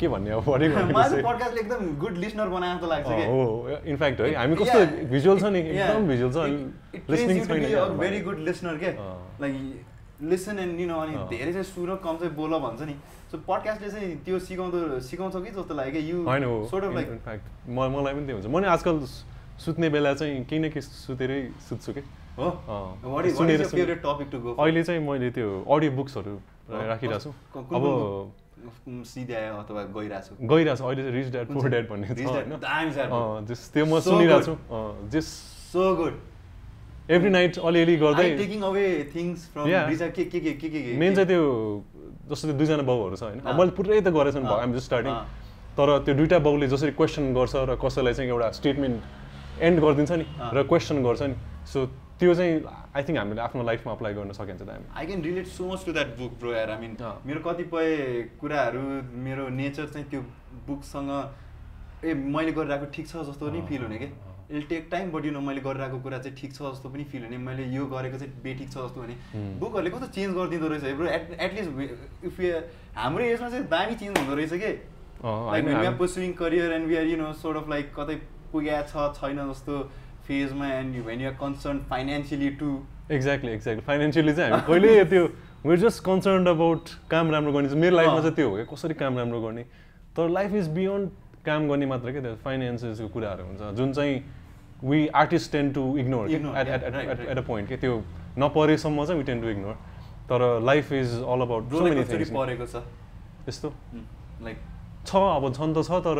के भन्ने अब पडकास्टले एकदम गुड लिसनर बनाएको जस्तो लाग्छ कि हो इनफ्याक्ट है हामी कस्तो भिजुअल छ नि एकदम भिजुअल छ अनि लिसनिङ छैन भेरी गुड लिसनर के like listen and you know अनि धेरै चाहिँ सुन कम चाहिँ बोल भन्छ नि सो पडकास्टले चाहिँ त्यो सिकाउँदो सिकाउँछ कि जस्तो लाग्यो कि यु होइन सोर्ट अफ लाइक इनफ्याक्ट म मलाई पनि त्यही हुन्छ। म नि आजकल सुत्ने बेला चाहिँ केही न केही सुतेरै सुत्छु कि सुनेर अहिले चाहिँ मैले त्यो अडियो बुक्सहरू राखिरहेको छु। अब अथवा गइरहेको छु? गइरहेको छु। अहिले चाहिँ रिच ड्याड पोर ड्याड भन्ने छ। होइन? जस त्यो म सुनिरहेको छु। जस सो गुड एभ्री नाइट अलिअलि गर्दै टेकिङ अवे थिङ्स फ्रम के के के के के मेन चाहिँ त्यो जस्तो त्यो दुईजना बाउहरू छ होइन? मैले पुरै त गरेको छु आइम जस्ट स्टार्टिङ तर त्यो दुइटा बाउले जसरी क्वेसन गर्छ र कसैलाई चाहिँ एउटा स्टेटमेन्ट एन्ड गरिदिन्छ नि र क्वेसन गर्छ नि। सो त्यो चाहिँ आई थिङ्क हामीले आफ्नो लाइफमा अप्लाई गर्न सकिन्छ त I can relate so much to that book bro यार. आई मिन मेरो कतिपय कुराहरू मेरो नेचर चाहिँ त्यो बुकसँग ए मैले गरिरहेको ठिक छ जस्तो नि फिल हुने कि? I'll take time but you know मैले गरिरहेको कुरा चाहिँ ठिक छ जस्तो पनि फिल हुने। मैले यो गरेको चाहिँ बेठिक छ जस्तो भने. बुकहरूले कस्तो चेन्ज गरिदिँदो रहेछ ब्रो एट एटलिस्ट इफ हाम्रो एजमा चाहिँ दामी चेन्ज हुँदो रहेछ कि? लाइक वी आर हाम- pursuing career and we are you know sort of like कतै पुगेको छ छैन जस्तो। फेजमा and when you're concern financially to exactly exactly financially चाहिँ हामी कहिले त्यो वेयर जस्ट कन्सर्न अबाउट काम राम्रो गर्ने. मेरो लाइफमा। चाहिँ त्यो हो क्या कसरी काम राम्रो गर्ने? तर लाइफ इज बियोन्ड काम गर्ने मात्र क्या त्यो फाइनेन्सेसको कुराहरू हुन्छ। जुन चाहिँ we artist tend to ignore Ignore, at a point के त्यो नपरेसम्म चाहिँ वी टेन टु इग्नोर तर लाइफ इज अल अबाउट परेको छ? त्यस्तो लाइक छ अब छन् त छ तर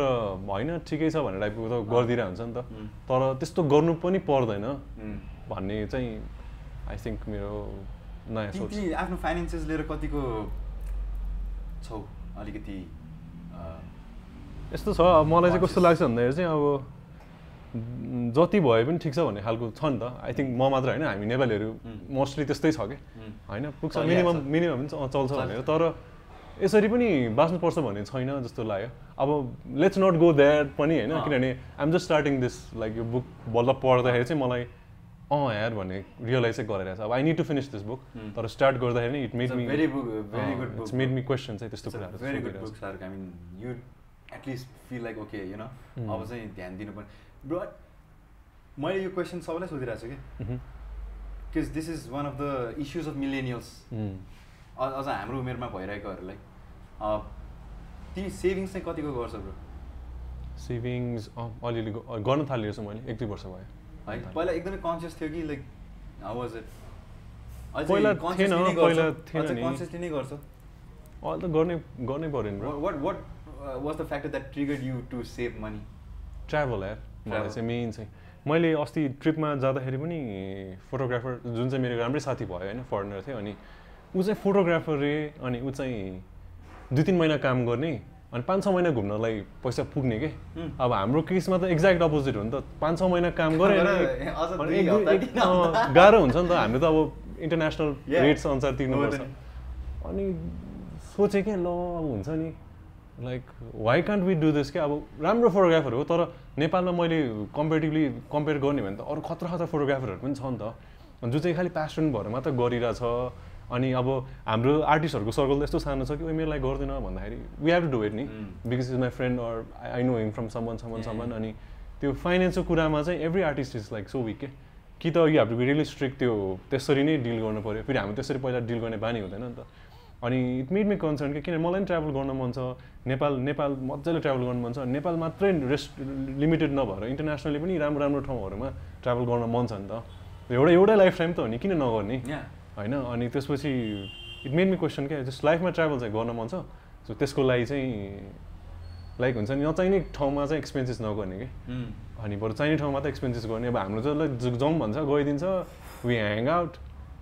होइन ठिकै छ भन्ने टाइपको त गरिदिरहेको हुन्छ नि त. तर त्यस्तो गर्नु पनि पर्दैन. भन्ने चाहिँ आई थिङ्क मेरो नयाँ सोच आफ्नो फाइनेन्सेस लिएर कतिको छौ अलिकति यस्तो छ अब मलाई चाहिँ कस्तो लाग्छ भन्दाखेरि चाहिँ अब जति भए पनि ठिक छ भन्ने खालको छ नि त आई थिङ्क म मात्र होइन हामी नेपालीहरू. मोस्टली त्यस्तै छ कि. होइन पुग्छ मिनिमम। मिनिमम पनि चल्छ। भनेर तर यसरी पनि बाँच्नुपर्छ भन्ने छैन जस्तो लाग्यो अब लेट्स नट गो द्याट पनि होइन। किनभने I'm just starting this like यो बुक बल्ल पढ्दाखेरि चाहिँ मलाई अँ यार भन्ने रियलाइज चाहिँ गरिरहेछ अब I need to finish this book. तर स्टार्ट गर्दाखेरि it made me good book, it's made. Me question चाहिँ त्यस्तो कुराहरू. I mean, you at least feel like okay, you know, Mm. अब चाहिँ ध्यान दिनुपर्ने ब्रो मैले यो क्वेसन सबैलाई सोधिरहेको छु कि। Because this is one of the issues of millennials. अझ हाम्रो उमेरमा भइरहेकोहरूलाई तिमी सेभिङ्स चाहिँ कतिको गर्छ ब्रो? सेभिङ्स अलिअलि गर्न थालिरहेको छु मैले एक दुई वर्ष भयो। है पहिला एकदमै कन्सियस थियो कि लाइक हाउ वाज इट पहिला थिएन, पहिला थिएन। कन्सियसली नै। गर्छ? अहिले त गर्ने गर्नै पऱ्यो नि bro. What what was the factor that triggered you to save money travel यार मलाई. चाहिँ मेन चाहिँ। मैले अस्ति ट्रिपमा जाँदाखेरि पनि फोटोग्राफर जुन चाहिँ मेरो राम्रै साथी भयो होइन फरेनर थियो अनि ऊ चाहिँ फोटोग्राफर रे अनि ऊ चाहिँ दुई तिन महिना काम गर्ने अनि पाँच छ महिना घुम्नलाई पैसा पुग्ने के. अब हाम्रो केसमा त एक्ज्याक्ट अपोजिट हो नि त। पाँच छ महिना काम गरेर गाह्रो हुन्छ नि त। हामीले त अब इन्टरनेसनल. रेट्स अनुसार तिर्नुपर्छ। अनि सोचेँ क्या ल अब हुन्छ नि। Like why can't we do this क्या? अब राम्रो फोटोग्राफर हो तर नेपालमा मैले कम्पेरिटिभली कम्पेयर गर्ने भने त अरू खतरा खतरा फोटोग्राफरहरू पनि छ नि त। जो चाहिँ खालि प्यासन भएर मात्र गरिरहेछ अनि अब हाम्रो आर्टिस्टहरूको सर्कल त यस्तो सानो छ कि ओइ मेरो लागि गर्दैन भन्दाखेरि we have to do it नि. Because is my friend or I know him from someone someone someone. अनि त्यो फाइनेन्सको कुरामा चाहिँ every artist is like so weak के? कि त you have to be really strict त्यो त्यसरी नै डिल गर्नु पऱ्यो फेरि हामी त्यसरी पहिला डिल गर्ने बानी हुँदैन नि त। अनि इट मेड मी कन्सर्न कि? किन मलाई पनि ट्राभल गर्न मन छ। नेपाल नेपाल मजाले ट्राभल गर्नु मन छ। नेपाल मात्रै रेस्ट लिमिटेड नभएर इन्टरनेसनली पनि राम्रो राम्रो ठाउँहरूमा ट्राभल गर्न मन छ नि त। एउटा एउटै लाइफ टाइम त हो नि। किन नगर्ने? होइन अनि त्यसपछि इट मेड मी क्वेसन क्या जस्ट लाइफमा ट्राभल चाहिँ गर्न मन छ। सो त्यसको लागि चाहिँ लाइक हुन्छ नि नचाहिने ठाउँमा चाहिँ एक्सपेन्सेस नगर्ने कि। अनि बरु चाहिने ठाउँमा त एक्सपेन्सेस गर्ने। अब हाम्रो चाहिँ ल ज- जाउँ भन्छ गइदिन्छ वी ह्याङ आउट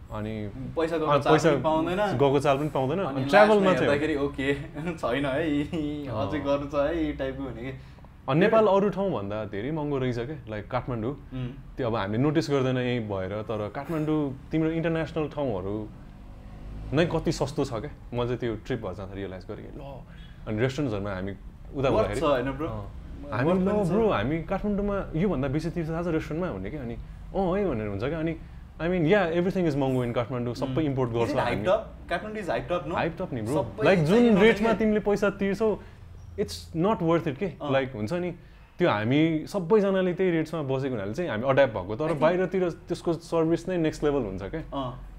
अनि पैसा अँ, गएको चाल पनि पाउँदैन। गएको चाल पनि पाउँदैन। अनि ट्राभलमा चाहिँ ओके छैन है अझै। गर्नु छ है टाइपको हुने कि। नेपाल अरू ठाउँभन्दा धेरै महँगो रहेछ क्या लाइक काठमाडौँ। त्यो अब हामीले नोटिस गर्दैन यहीँ भएर तर काठमाडौँ तिम्रो इन्टरनेसनल ठाउँहरू नै कति सस्तो छ क्या? म चाहिँ त्यो ट्रिप भएर जाँदा रियलाइज गरेँ कि ल अनि रेस्टुरेन्ट्सहरूमा हामी उता छ अँ। हामी ल ब्रो हामी काठमाडौँमा योभन्दा बेसी तिर्छ आज रेस्टुरेन्टमा हुने कि अनि अँ है भनेर हुन्छ क्या अनि I mean yeah everything is महँगो इन काठमाडौँ सबै इम्पोर्ट गर्छ लाइक जुन रेटमा। तिमीले पैसा तिर्छौ इट्स नट वर्थ इट के। लाइक हुन्छ नि? त्यो हामी सबैजनाले त्यही रेट्समा बसेको हुनाले चाहिँ हामी अड्याप्ट भएको तर बाहिरतिर त्यसको सर्भिस नै नेक्स्ट लेभल हुन्छ क्या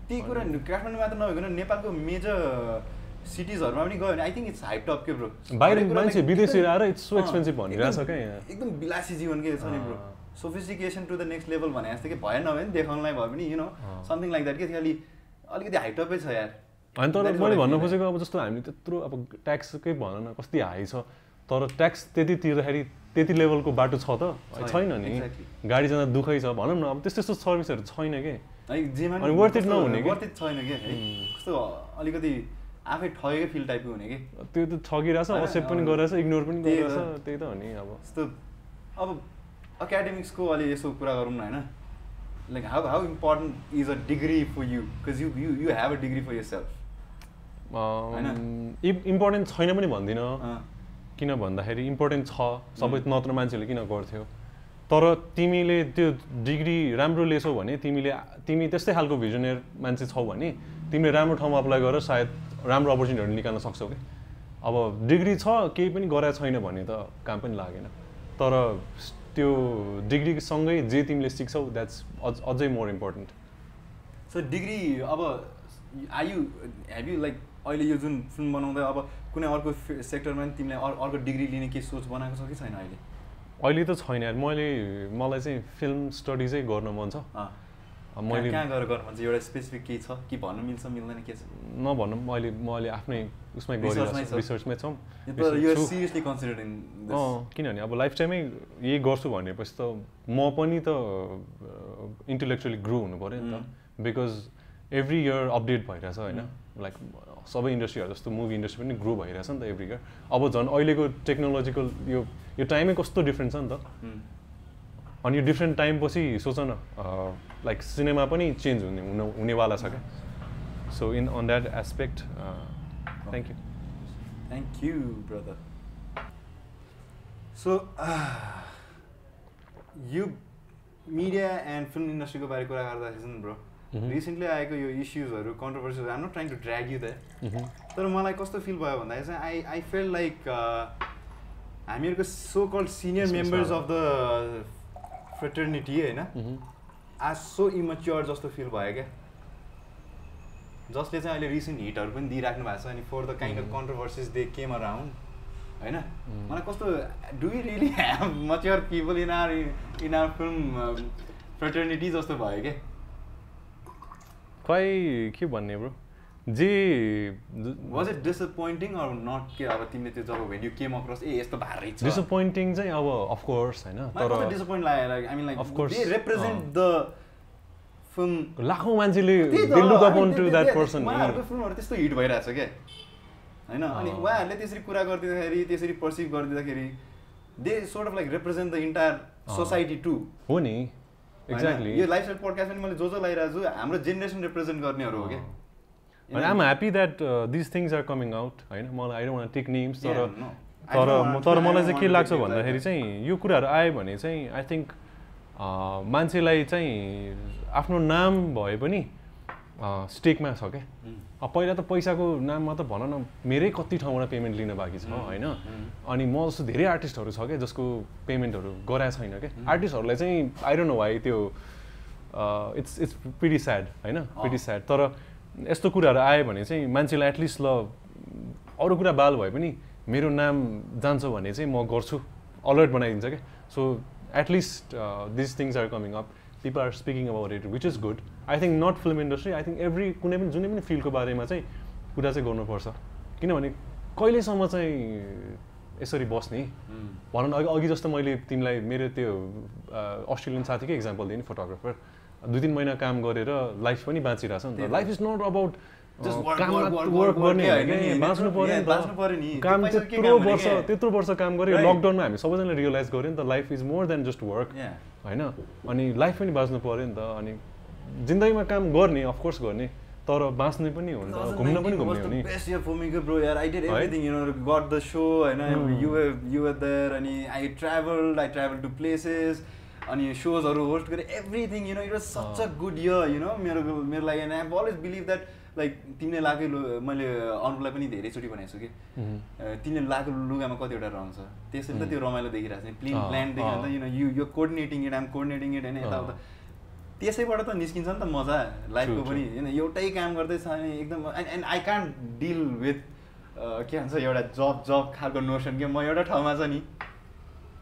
त्यही कुरा काठमाडौँ मात्र नभइकन नेपालको मेजर सिटिजहरूमा पनि गयो भने I think it's hyped up के ब्रो बाहिर मान्छे एकदम- आएर so अँ, expensive भनिरहेछ एकदम- क्या। एकदम विलासी जीवन के छ नि ब्रो अँ। Sophistication to the next level भने जस्तो कि भएन भने देखाउनलाई भयो भने you know. Something like that के? खालि अलिकति हाइप टपै छ यार। अनि तर मैले भन्न खोजेको अब जस्तो हामीले त्यत्रो अब ट्याक्सकै भन न कति हाई छ तर ट्याक्स त्यति तिर्दाखेरि त्यति लेभलको बाटो छ त? छैन, छैन नि. गाडी जाँदा दुःखै छ। भनौँ न अब त्यस्तो त्यस्तो सर्भिसहरू छैन कि? अनि नहुने के? वर्थ इट छैन कि? है कस्तो अलिकति आफै ठगेकै फिल टाइपको हुने कि? त्यो त ठगिरहेछ होइन, असेप पनि गरिरहेछ इग्नोर पनि। गरिरहेछ त्यही त हो नि अब। जस्तो अब एकाडेमिक्सको अलि यसो कुरा गरौँ न होइन? Like how how important is a degree for you because you you you have a degree for yourself important छैन पनि भन्दिनँ। किन भन्दाखेरि इम्पोर्टेन्ट छ। सबै नत्र मान्छेहरूले किन गर्थ्यो? तर तिमीले त्यो डिग्री राम्रो लिएछौ भने तिमीले तिमी त्यस्तै खालको भिजनर मान्छे छौ भने तिमीले राम्रो ठाउँमा अप्लाई गरेर सायद राम्रो अपर्च्युनिटीहरू निकाल्न सक्छौ कि? अब डिग्री छ केही पनि गरेको छैन भने त काम पनि लागेन। तर त्यो डिग्रीसँगै जे तिमीले सिक्छौ द्याट्स अझ अझै मोर इम्पोर्टेन्ट सो डिग्री अब आयु हेभ यु लाइक अहिले यो जुन फिल्म बनाउँदा अब कुनै अर्को सेक्टरमा पनि तिमीलाई अर्को डिग्री लिने के सोच बनाएको छ कि छैन अहिले? अहिले त छैन यार। मैले मलाई चाहिँ फिल्म स्टडिजै गर्न मन छ। मैले कहाँ गएर गर्नु मन छ? एउटा स्पेसिफिक केही छ? कि भन्नु मिल्छ मिल्दैन के छ? नभनौँ अहिले म अहिले आफ्नै उसमै रिसर्चमै छौँ किनभने अब लाइफ टाइमै यही गर्छु भनेपछि त म पनि त इन्टेलेक्चुअली ग्रो हुनु पऱ्यो नि त। बिकज एभ्री इयर अपडेट भइरहेछ होइन? लाइक सबै इन्डस्ट्रीहरू जस्तो मुभी इन्डस्ट्री पनि ग्रो भइरहेछ नि त एभ्री इयर अब झन् अहिलेको टेक्नोलोजिकल यो यो टाइमै कस्तो डिफ्रेन्ट छ नि त? अनि यो डिफ्रेन्ट टाइम पछि सोच न लाइक सिनेमा पनि चेन्ज हुने हुन हुनेवाला छ क्या। So in on that aspect thank you thank you brother so यो मिडिया एन्ड फिल्म इन्डस्ट्रीको बारे कुरा गर्दाखेरि चाहिँ ब्रो रिसेन्टली mm-hmm. आएको यो इस्युजहरू controversies um not trying to drag you that तर मलाई कस्तो फिल भयो भन्दाखेरि चाहिँ आई आई फिल लाइक हामीहरूको so called senior members of the fraternity होइन? आज सो इमच्योर जस्तो फिल भयो क्या? जसले चाहिँ अहिले रिसेन्ट हिटहरू पनि दिइराख्नु भएको छ अनि for the kind of controversies they came around होइन? Mm. मलाई कस्तो do you really have mature people in our in our film fraternity जस्तो भयो क्या? खै के भन्ने ब्रो जे was it disappointing or not के अब तिमीले त्यो जब when you came across a यस्तो भारै छ। डिसपोइन्टिङ चाहिँ अब अफकोर्स होइन तर डिसपोइन्ट लाग्यो like I mean like of course they represent the film लाखौँ मान्छेले they look upon to that person उहाँहरूको फिल्महरू त्यस्तो हिट भइरहेछ क्या होइन अनि उहाँहरूले त्यसरी कुरा गरिदिँदाखेरि त्यसरी perceive गरिदिँदाखेरि they sort of like represent the entire society to हो नि। एक्ज्याक्टली यो लाइफस्टाइल पोडकास्ट पनि मैले जो जो लगाइरहेको छु हाम्रो जेनेरेसन रिप्रेजेन्ट गर्नेहरू हो क्या अनि I'm happy that this things are coming out होइन? मलाई आई डोन्ट टेक नेम्स तर तर तर मलाई चाहिँ के लाग्छ भन्दाखेरि चाहिँ यो कुराहरू आयो भने चाहिँ आई थिङ्क मान्छेलाई चाहिँ आफ्नो नाम भए पनि स्टेकमा छ क्या? पहिला त पैसाको नाममा त भन न मेरै कति ठाउँबाट पेमेन्ट लिन बाँकी छ होइन? अनि म जस्तो धेरै आर्टिस्टहरू छ क्या जसको पेमेन्टहरू गराएको छैन क्या। आर्टिस्टहरूलाई चाहिँ आई डोन्ट नो वाइ त्यो इट्स इट्स पिडी स्याड होइन? पिडी स्याड तर यस्तो कुराहरू आयो भने चाहिँ मान्छेलाई एटलिस्ट ल अरू कुरा बाल भए पनि मेरो नाम जान्छ भने चाहिँ म गर्छु। अलर्ट बनाइदिन्छ क्या। So at least this things are coming up people are speaking about it which is good I think not film industry I think every कुनै पनि जुनै पनि फिल्डको बारेमा चाहिँ कुरा चाहिँ गर्नुपर्छ। किनभने कहिलेसम्म चाहिँ यसरी बस्ने? भनौँ न अघि अघि जस्तो मैले तिमीलाई मेरो त्यो अस्ट्रेलियन साथीकै इक्जाम्पल दिएँ नि फोटोग्राफर दुई तिन महिना काम गरेर लाइफ पनि बाँचिरहेछ नि त। लाइफ इज नट अबाउट काम त्यत्रो वर्ष त्यत्रो वर्ष काम गऱ्यो लकडाउनमा हामी सबैजनाले रियलाइज गऱ्यो नि त life is more than just work होइन? अनि लाइफ पनि बाँच्नु पऱ्यो नि त अनि जिन्दगीमा काम गर्ने अफकोर्स गर्ने तर बाँच्ने पनि हो नि त घुम्न पनि घुम्ने हो नि। गट द सो होइन देयर अनि I travel I travel to places अनि सोजहरू होस्ट गरेँ everything you know it was such a good year you know मेरो मेरो लागि and I always believe that like तिमीले लगाएको मैले अनुलाई पनि धेरैचोटि भनेको छु कि? तिमीले लगाएको लुगामा कतिवटा रङ छ त्यसरी त त्यो रमाइलो देखिरहेको छ प्लेन प्लान देखिरहेको यु नो यु यो कोर्डिनेटिङ इट आम कोर्डिनेटिङ इट होइन यताउता। त्यसैबाट त निस्किन्छ नि त मजा लाइफको पनि होइन एउटै काम गर्दैछ अनि एकदम and and I can't deal with के भन्छ एउटा जब जब खालको नोसन कि म एउटा ठाउँमा छ नि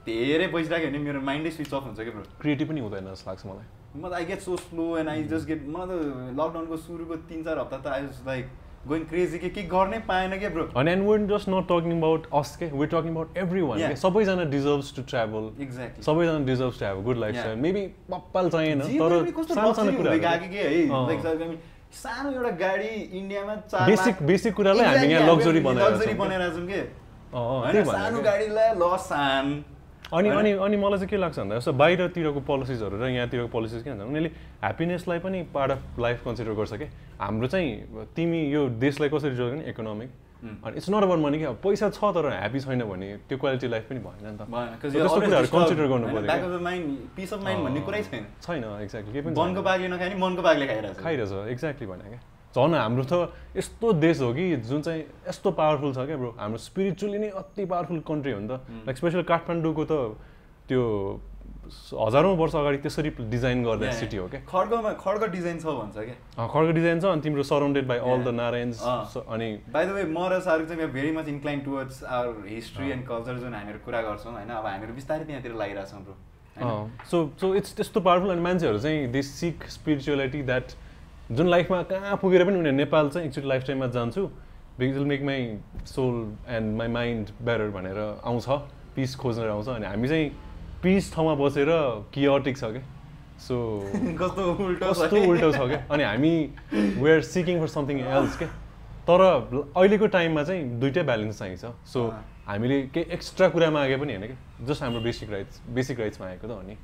धेरै बसिराख्यो भने मेरो माइन्डै स्विच अफ हुन्छ क्या ब्रो क्रिएटिभ पनि हुँदैन जस्तो लाग्छ मलाई। म त I get so slow and I just get म त लकडाउनको सुरुको तिन चार हप्ता त I was like going crazy के के गर्नै पाएन क्या ब्रो अनि and we're just not talking about us के we're talking about everyone सबैजना डिजर्भ्स टु ट्राभल एक्ज्याक्टली सबैजना deserves to have good life style maybe पप्पाल चाहिएन तर सानो सानो कुरा सानो एउटा गाडी इन्डियामा बेसिक बेसिक कुरालाई हामी यहाँ लग्जरी बनाएर लग्जरी बनाएर छौँ के? सानो गाडीलाई लसान अनि अनि अनि मलाई चाहिँ के लाग्छ भन्दा जस्तो बाहिरतिरको पोलिसिजहरू र यहाँतिरको पोलिसिज के भन्छ उनीहरूले ह्याप्पिनेसलाई पनि पार्ट अफ लाइफ कन्सिडर गर्छ कि? हाम्रो चाहिँ तिमी यो देशलाई कसरी जोड्यो भने इकोनोमिक अनि इट्स नट अबाउट मनी क्या पैसा छ तर ह्याप्पी छैन भने त्यो क्वालिटी लाइफ पनि भएन नि त। त्यस्तो कुराहरू consider गर्नु? पर्यो peace of mind भन्ने कुरै छैन। छैन एक्ज्याक्टली पनि वनको बाघले नखाए नि मनको बाघले खाइरहेको छ खाइरहेछ एक्ज्याक्टली भने क्या झन् हाम्रो त यस्तो देश हो कि जुन चाहिँ यस्तो पावरफुल छ क्या ब्रो हाम्रो स्पिरिचुअली नै अति पावरफुल कन्ट्री हो नि त। लाइक स्पेसल काठमाडौँको त त्यो हजारौँ वर्ष अगाडि त्यसरी डिजाइन गर्दा सिटी हो क्या। खड्गमा खड्ग डिजाइन छ भन्छ क्या। खड्ग डिजाइन छ अनि तिम्रो सराउन्डेड बाई अल द। स- अनि बाई द वे म र सारू चाहिँ very much incline towards our history and culture जुन हामीहरू कुरा गर्छौँ होइन? अब हामीहरू बिस्तारै त्यहाँतिर लागिरहेछौँ ब्रो सो सो इट्स त्यस्तो पावरफुल अनि मान्छेहरू चाहिँ दे सिक स्पिरिचुअलिटी द्याट जुन लाइफमा कहाँ पुगेर पनि उनीहरू नेपाल चाहिँ एकचोटि लाइफ टाइममा जान्छु। Because will make my soul and my mind better भनेर आउँछ पिस खोजेर आउँछ अनि हामी चाहिँ पिस ठाउँमा बसेर कियोटिक छ क्या सो कस्तो उल्टो छ कस्तो कि? उल्टो छ क्या अनि हामी we are seeking for something else क्या तर अहिलेको टाइममा चाहिँ दुइटै ब्यालेन्स चाहिन्छ। सो। हामीले केही एक्स्ट्रा कुरा मागे पनि होइन क्या जस्ट हाम्रो बेसिक राइट्स बेसिक राइट्स मागेको त हो नि।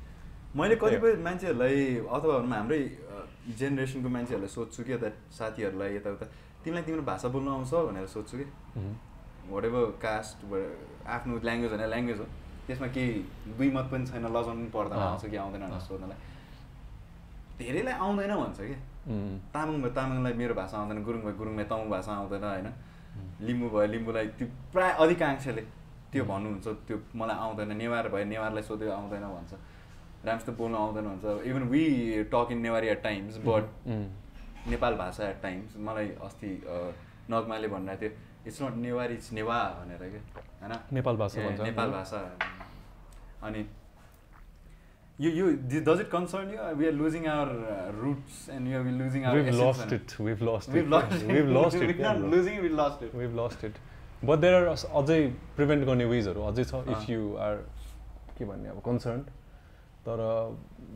मैले कतिपय मान्छेहरूलाई अथवा हाम्रै जेनेरेसनको मान्छेहरूलाई सोध्छु कि यता साथीहरूलाई यताउता। तिमीलाई तिम्रो भाषा बोल्नु आउँछ भनेर सोध्छु कि? वाट एभर कास्ट आफ्नो ल्याङ्ग्वेज होइन ल्याङ्ग्वेज हो। त्यसमा केही दुई मत पनि छैन लजाउनु पनि पर्दैन। आउँछ कि आउँदैन भनेर। सोध्नलाई। धेरैलाई आउँदैन भन्छ कि। तामाङ भयो तामाङलाई मेरो भाषा आउँदैन गुरुङ भयो गुरुङलाई तामाङ भाषा आउँदैन होइन। लिम्बू भयो लिम्बूलाई त्यो प्राय अधिकांशले त्यो भन्नुहुन्छ त्यो मलाई आउँदैन नेवार भयो नेवारलाई सोध्यो आउँदैन भन्छ। राम्रोसित बोल्नु आउँदैन भन्छ even we talk in Newari at times but Nepal Bhasa at times मलाई अस्ति नगमाले भनिरहेको थियो it's not Newari it's Newa भनेर क्या होइन नेपाल भाषा नेपाल अनि यो यो does it concern you we are losing our roots and you are losing our We've lost it. We've lost We've it. lost it. We've lost it. We're yeah, not bro. losing it, we lost it. We've lost it. But there are अझै prevent गर्ने वेजहरू अझै छ। If you are के भन्ने अब concern तर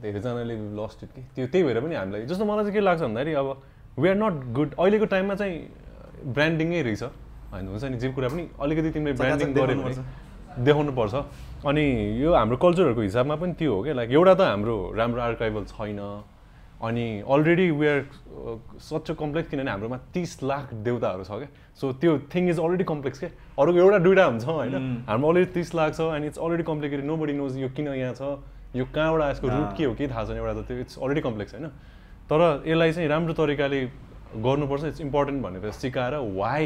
धेरैजनाले लस्ट इट कि। त्यो त्यही भएर पनि हामीलाई जस्तो मलाई चाहिँ के लाग्छ भन्दाखेरि अब वी आर नट गुड अहिलेको टाइममा चाहिँ ब्रान्डिङै रहेछ। होइन हुन्छ नि? जे कुरा पनि अलिकति तिमीले ब्रान्डिङ गऱ्यो देखाउनुपर्छ। भने देखाउनुपर्छ। अनि यो हाम्रो कल्चरहरूको हिसाबमा पनि त्यो हो क्या। लाइक एउटा त हाम्रो राम्रो आर्काइभल छैन। अनि already we are such complex किनभने हाम्रोमा तिस लाख देउताहरू छ क्या। सो त्यो थिङ इज अलरेडी कम्प्लेक्स क्या। अरूको एउटा दुइटा हुन्छ होइन. हाम्रो अलरेडी तिस लाख छ and it's already complicated nobody knows यो किन यहाँ छ। यो कहाँबाट यसको रुट। के हो केही थाहा छैन एउटा त त्यो इट्स अलरेडी कम्प्लेक्स होइन। तर यसलाई चाहिँ राम्रो तरिकाले गर्नुपर्छ इट्स इम्पोर्टेन्ट भनेर सिकाएर वाइ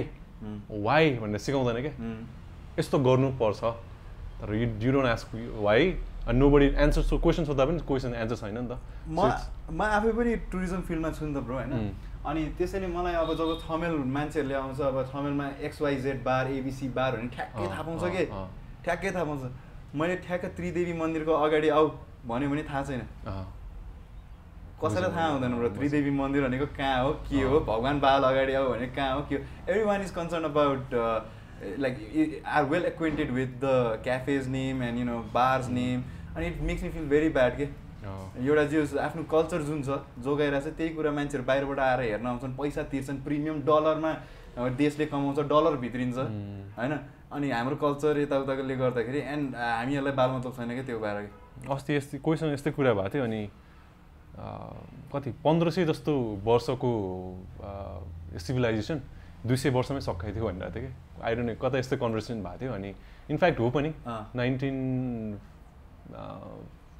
वाइ भनेर सिकाउँदैन क्या. यस्तो गर्नुपर्छ। तर you you don't ask why nobody answer so question सोद्धा पनि क्वेसन एन्सर छैन नि त। म म आफै पनि टुरिज्म फिल्डमा छु नि त ब्रो होइन. अनि त्यसैले मलाई अब जब थमेल मान्छेहरूले आउँछ अब थमेलमा एक्सवाइजेड बार एबिसी बार भने ठ्याक्कै थाहा पाउँछ कि। ठ्याक्कै थाहा पाउँछ। मैले ठ्याक्क त्रिदेवी मन्दिरको अगाडि आऊ भन्यो भने थाहा छैन। अँ, कसैलाई थाहा हुँदैन ब्रो। त्रिदेवी मन्दिर भनेको कहाँ हो के हो भगवान् बाल अगाडि आऊ भने कहाँ हो के हो। Everyone is concern about like are well acquainted with the cafes name and you know bars name अनि it makes me feel very bad के एउटा जे आफ्नो कल्चर जुन छ जोगाइरहेको छ त्यही कुरा मान्छेहरू बाहिरबाट आएर हेर्न आउँछन् पैसा तिर्छन् प्रिमियम डलरमा देशले कमाउँछ डलर भित्रिन्छ उम्. होइन? अनि हाम्रो कल्चर यताउताले गर्दाखेरि एन्ड हामीहरूलाई बाल मतलब छैन क्या त्यो भएर अस्ति यस्तै कोहीसँग यस्तै कुरा भएको थियो अनि कति पन्ध्र सय जस्तो वर्षको सिभिलाइजेसन दुई सय वर्षमै सकाइथ्यो भनिरहेको थियो कि आई डोन्ट कता यस्तै कन्भर्सेसन भएको थियो अनि इनफ्याक्ट हो पनि। नाइन्टिन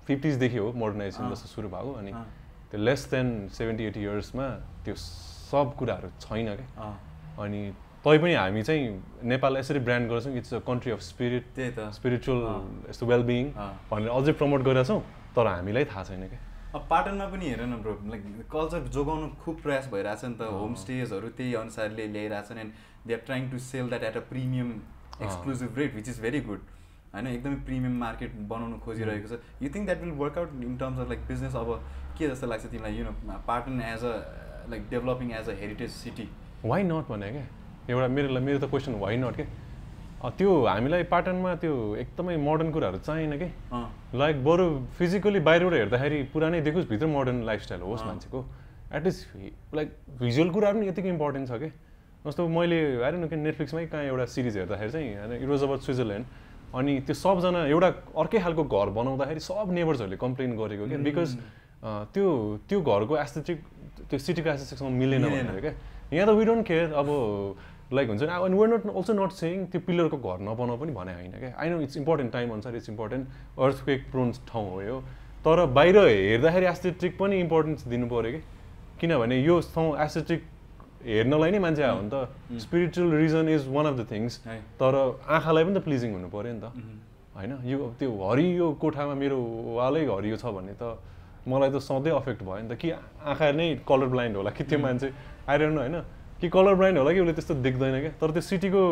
फिफ्टिजदेखि हो मोडर्नाइजेसन। जस्तो सुरु भएको अनि। त्यो लेस देन सेभेन्टी एटी इयर्समा त्यो सब कुराहरू छैन क्या अनि तै पनि हामी चाहिँ नेपाललाई यसरी ब्रान्ड गर्छौँ it's a country of spirit त्यही त। स्पिरिचुअल। यस्तो वेलबिङ। भनेर अझै प्रमोट गरिरहेको छौँ तर हामीलाई थाहा छैन क्या। अब पाटनमा पनि हेर न ब्रो लाइक कल्चर जोगाउनु खुब प्रयास भइरहेछ नि त। होमस्टेजहरू त्यही अनुसारले ल्याइरहेछन् and they are trying to sell that at a. Premium. Exclusive rate which is very good होइन एकदमै प्रिमियम मार्केट बनाउनु खोजिरहेको छ। You think that will work out in terms of like business अब के जस्तो लाग्छ तिमीलाई you know Patan as a like developing as a heritage city why not भने क्या? एउटा मेरो मेरो त क्वेसन वाइ नट के? त्यो हामीलाई पाटनमा त्यो एकदमै मोडर्न कुराहरू चाहिएन कि? लाइक बरु फिजिकली बाहिरबाट हेर्दाखेरि पुरानै देखोस् भित्र मोडर्न लाइफस्टाइल होस्। मान्छेको। एटलिस्ट लाइक भिजुअल कुराहरू पनि यतिकै इम्पोर्टेन्ट छ कि? जस्तो मैले हेरेन न कि नेटफ्लिक्समै कहाँ एउटा सिरिज हेर्दाखेरि चाहिँ होइन इट वाज अबाउट स्विजरल्यान्ड अनि त्यो सबजना एउटा अर्कै खालको घर बनाउँदाखेरि सब नेबर्सहरूले कम्प्लेन गरेको क्या बिकज त्यो त्यो घरको एस्थेटिक त्यो सिटीको एस्थेटिकसँग मिलेन मिलेन। भनेर क्या यहाँ त वी डोन्ट केयर अब लाइक हुन्छ नि अनि we're not also not saying त्यो पिलरको घर नबनाउ पनि भने होइन क्या। I know it's important time अनुसार इट्स इम्पोर्टेन्ट अर्थक्वेक प्रोन ठाउँ हो यो। तर बाहिर हेर्दाखेरि एस्थेटिक पनि इम्पोर्टेन्स दिनु पऱ्यो कि। किनभने यो ठाउँ एस्थेटिक हेर्नलाई नै मान्छे आयो भने त। Spiritual reason is one of the things. तर आँखालाई पनि त प्लिजिङ हुनु पऱ्यो नि त। होइन? यो त्यो हरियो कोठामा मेरो वालै हरियो छ भने त मलाई त सधैँ अफेक्ट भयो नि त। कि आँखा नै कलर ब्लाइन्ड होला कि त्यो मान्छे? आइरहनु होइन? कि कलर ब्लाइन्ड होला कि उसले त्यस्तो देख्दैन क्या? तर त्यो सिटीको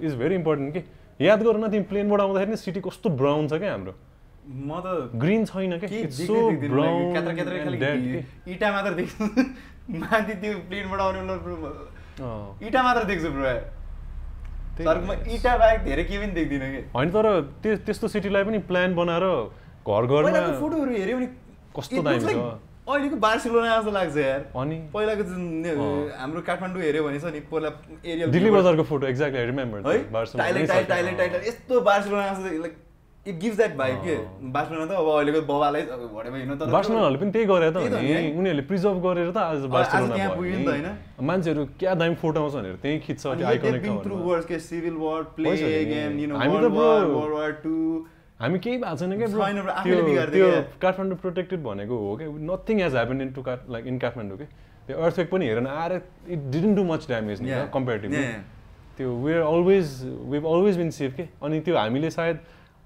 इज भेरी इम्पोर्टेन्ट कि? याद गर न तिमी प्लेनबाट आउँदाखेरि नि सिटी कस्तो ब्राउन छ क्या हाम्रो? म त ग्रिन छैन इँटा मात्र देख्छु। माथि त्यो प्लेनबाट आउने इँटा मात्र देख्छु ब्रो। इँटा बाहेक धेरै केही पनि देख्दिनँ कि? होइन तर त्यो त्यस्तो सिटीलाई पनि प्लान बनाएर घर घरमा फोटोहरू हेऱ्यो भने कस्तो दामी छ। अहिलेको बार्सिलोना जस्तो लाग्छ यार अनि पहिलाको जुन। हाम्रो काठमाडौँ हेऱ्यो भने छ नि पहिला एरियल दिल्ली बजारको फोटो एक्ज्याक्टली आई रिमेम्बर है टाइलेट टाइल टाइलेट टाइलेट यस्तो बार्सिलोना जस्तो like it gives that vibe के। बार्सिलोना त अब अहिलेको बबालाई भरेमा हिँड्नु तर बार्सलोनाहरूले पनि त्यही गरे त त। उनीहरूले प्रिजर्भ गरेर त आज बार्सलोना पुग्यो नि त नि। मान्छेहरू क्या दामी फोटो आउँछ भनेर त्यही खिच्छ आइकनिक थ्रु वर्ड्स के civil war play. Again you know त वर्ल्ड वार वर्ल्ड वार 2 हामी केही भएको छैन क्या त्यो। काठमाडौँ प्रोटेक्टेड भनेको हो क्या? Nothing has happen in to काठ लाइक इन काठमाडौँ के त्यो अर्थवेक पनि हेरेन। आएर it didn't do much damage नि. कम्पेरिटिभली. त्यो we're always we've always been safe के अनि त्यो हामीले सायद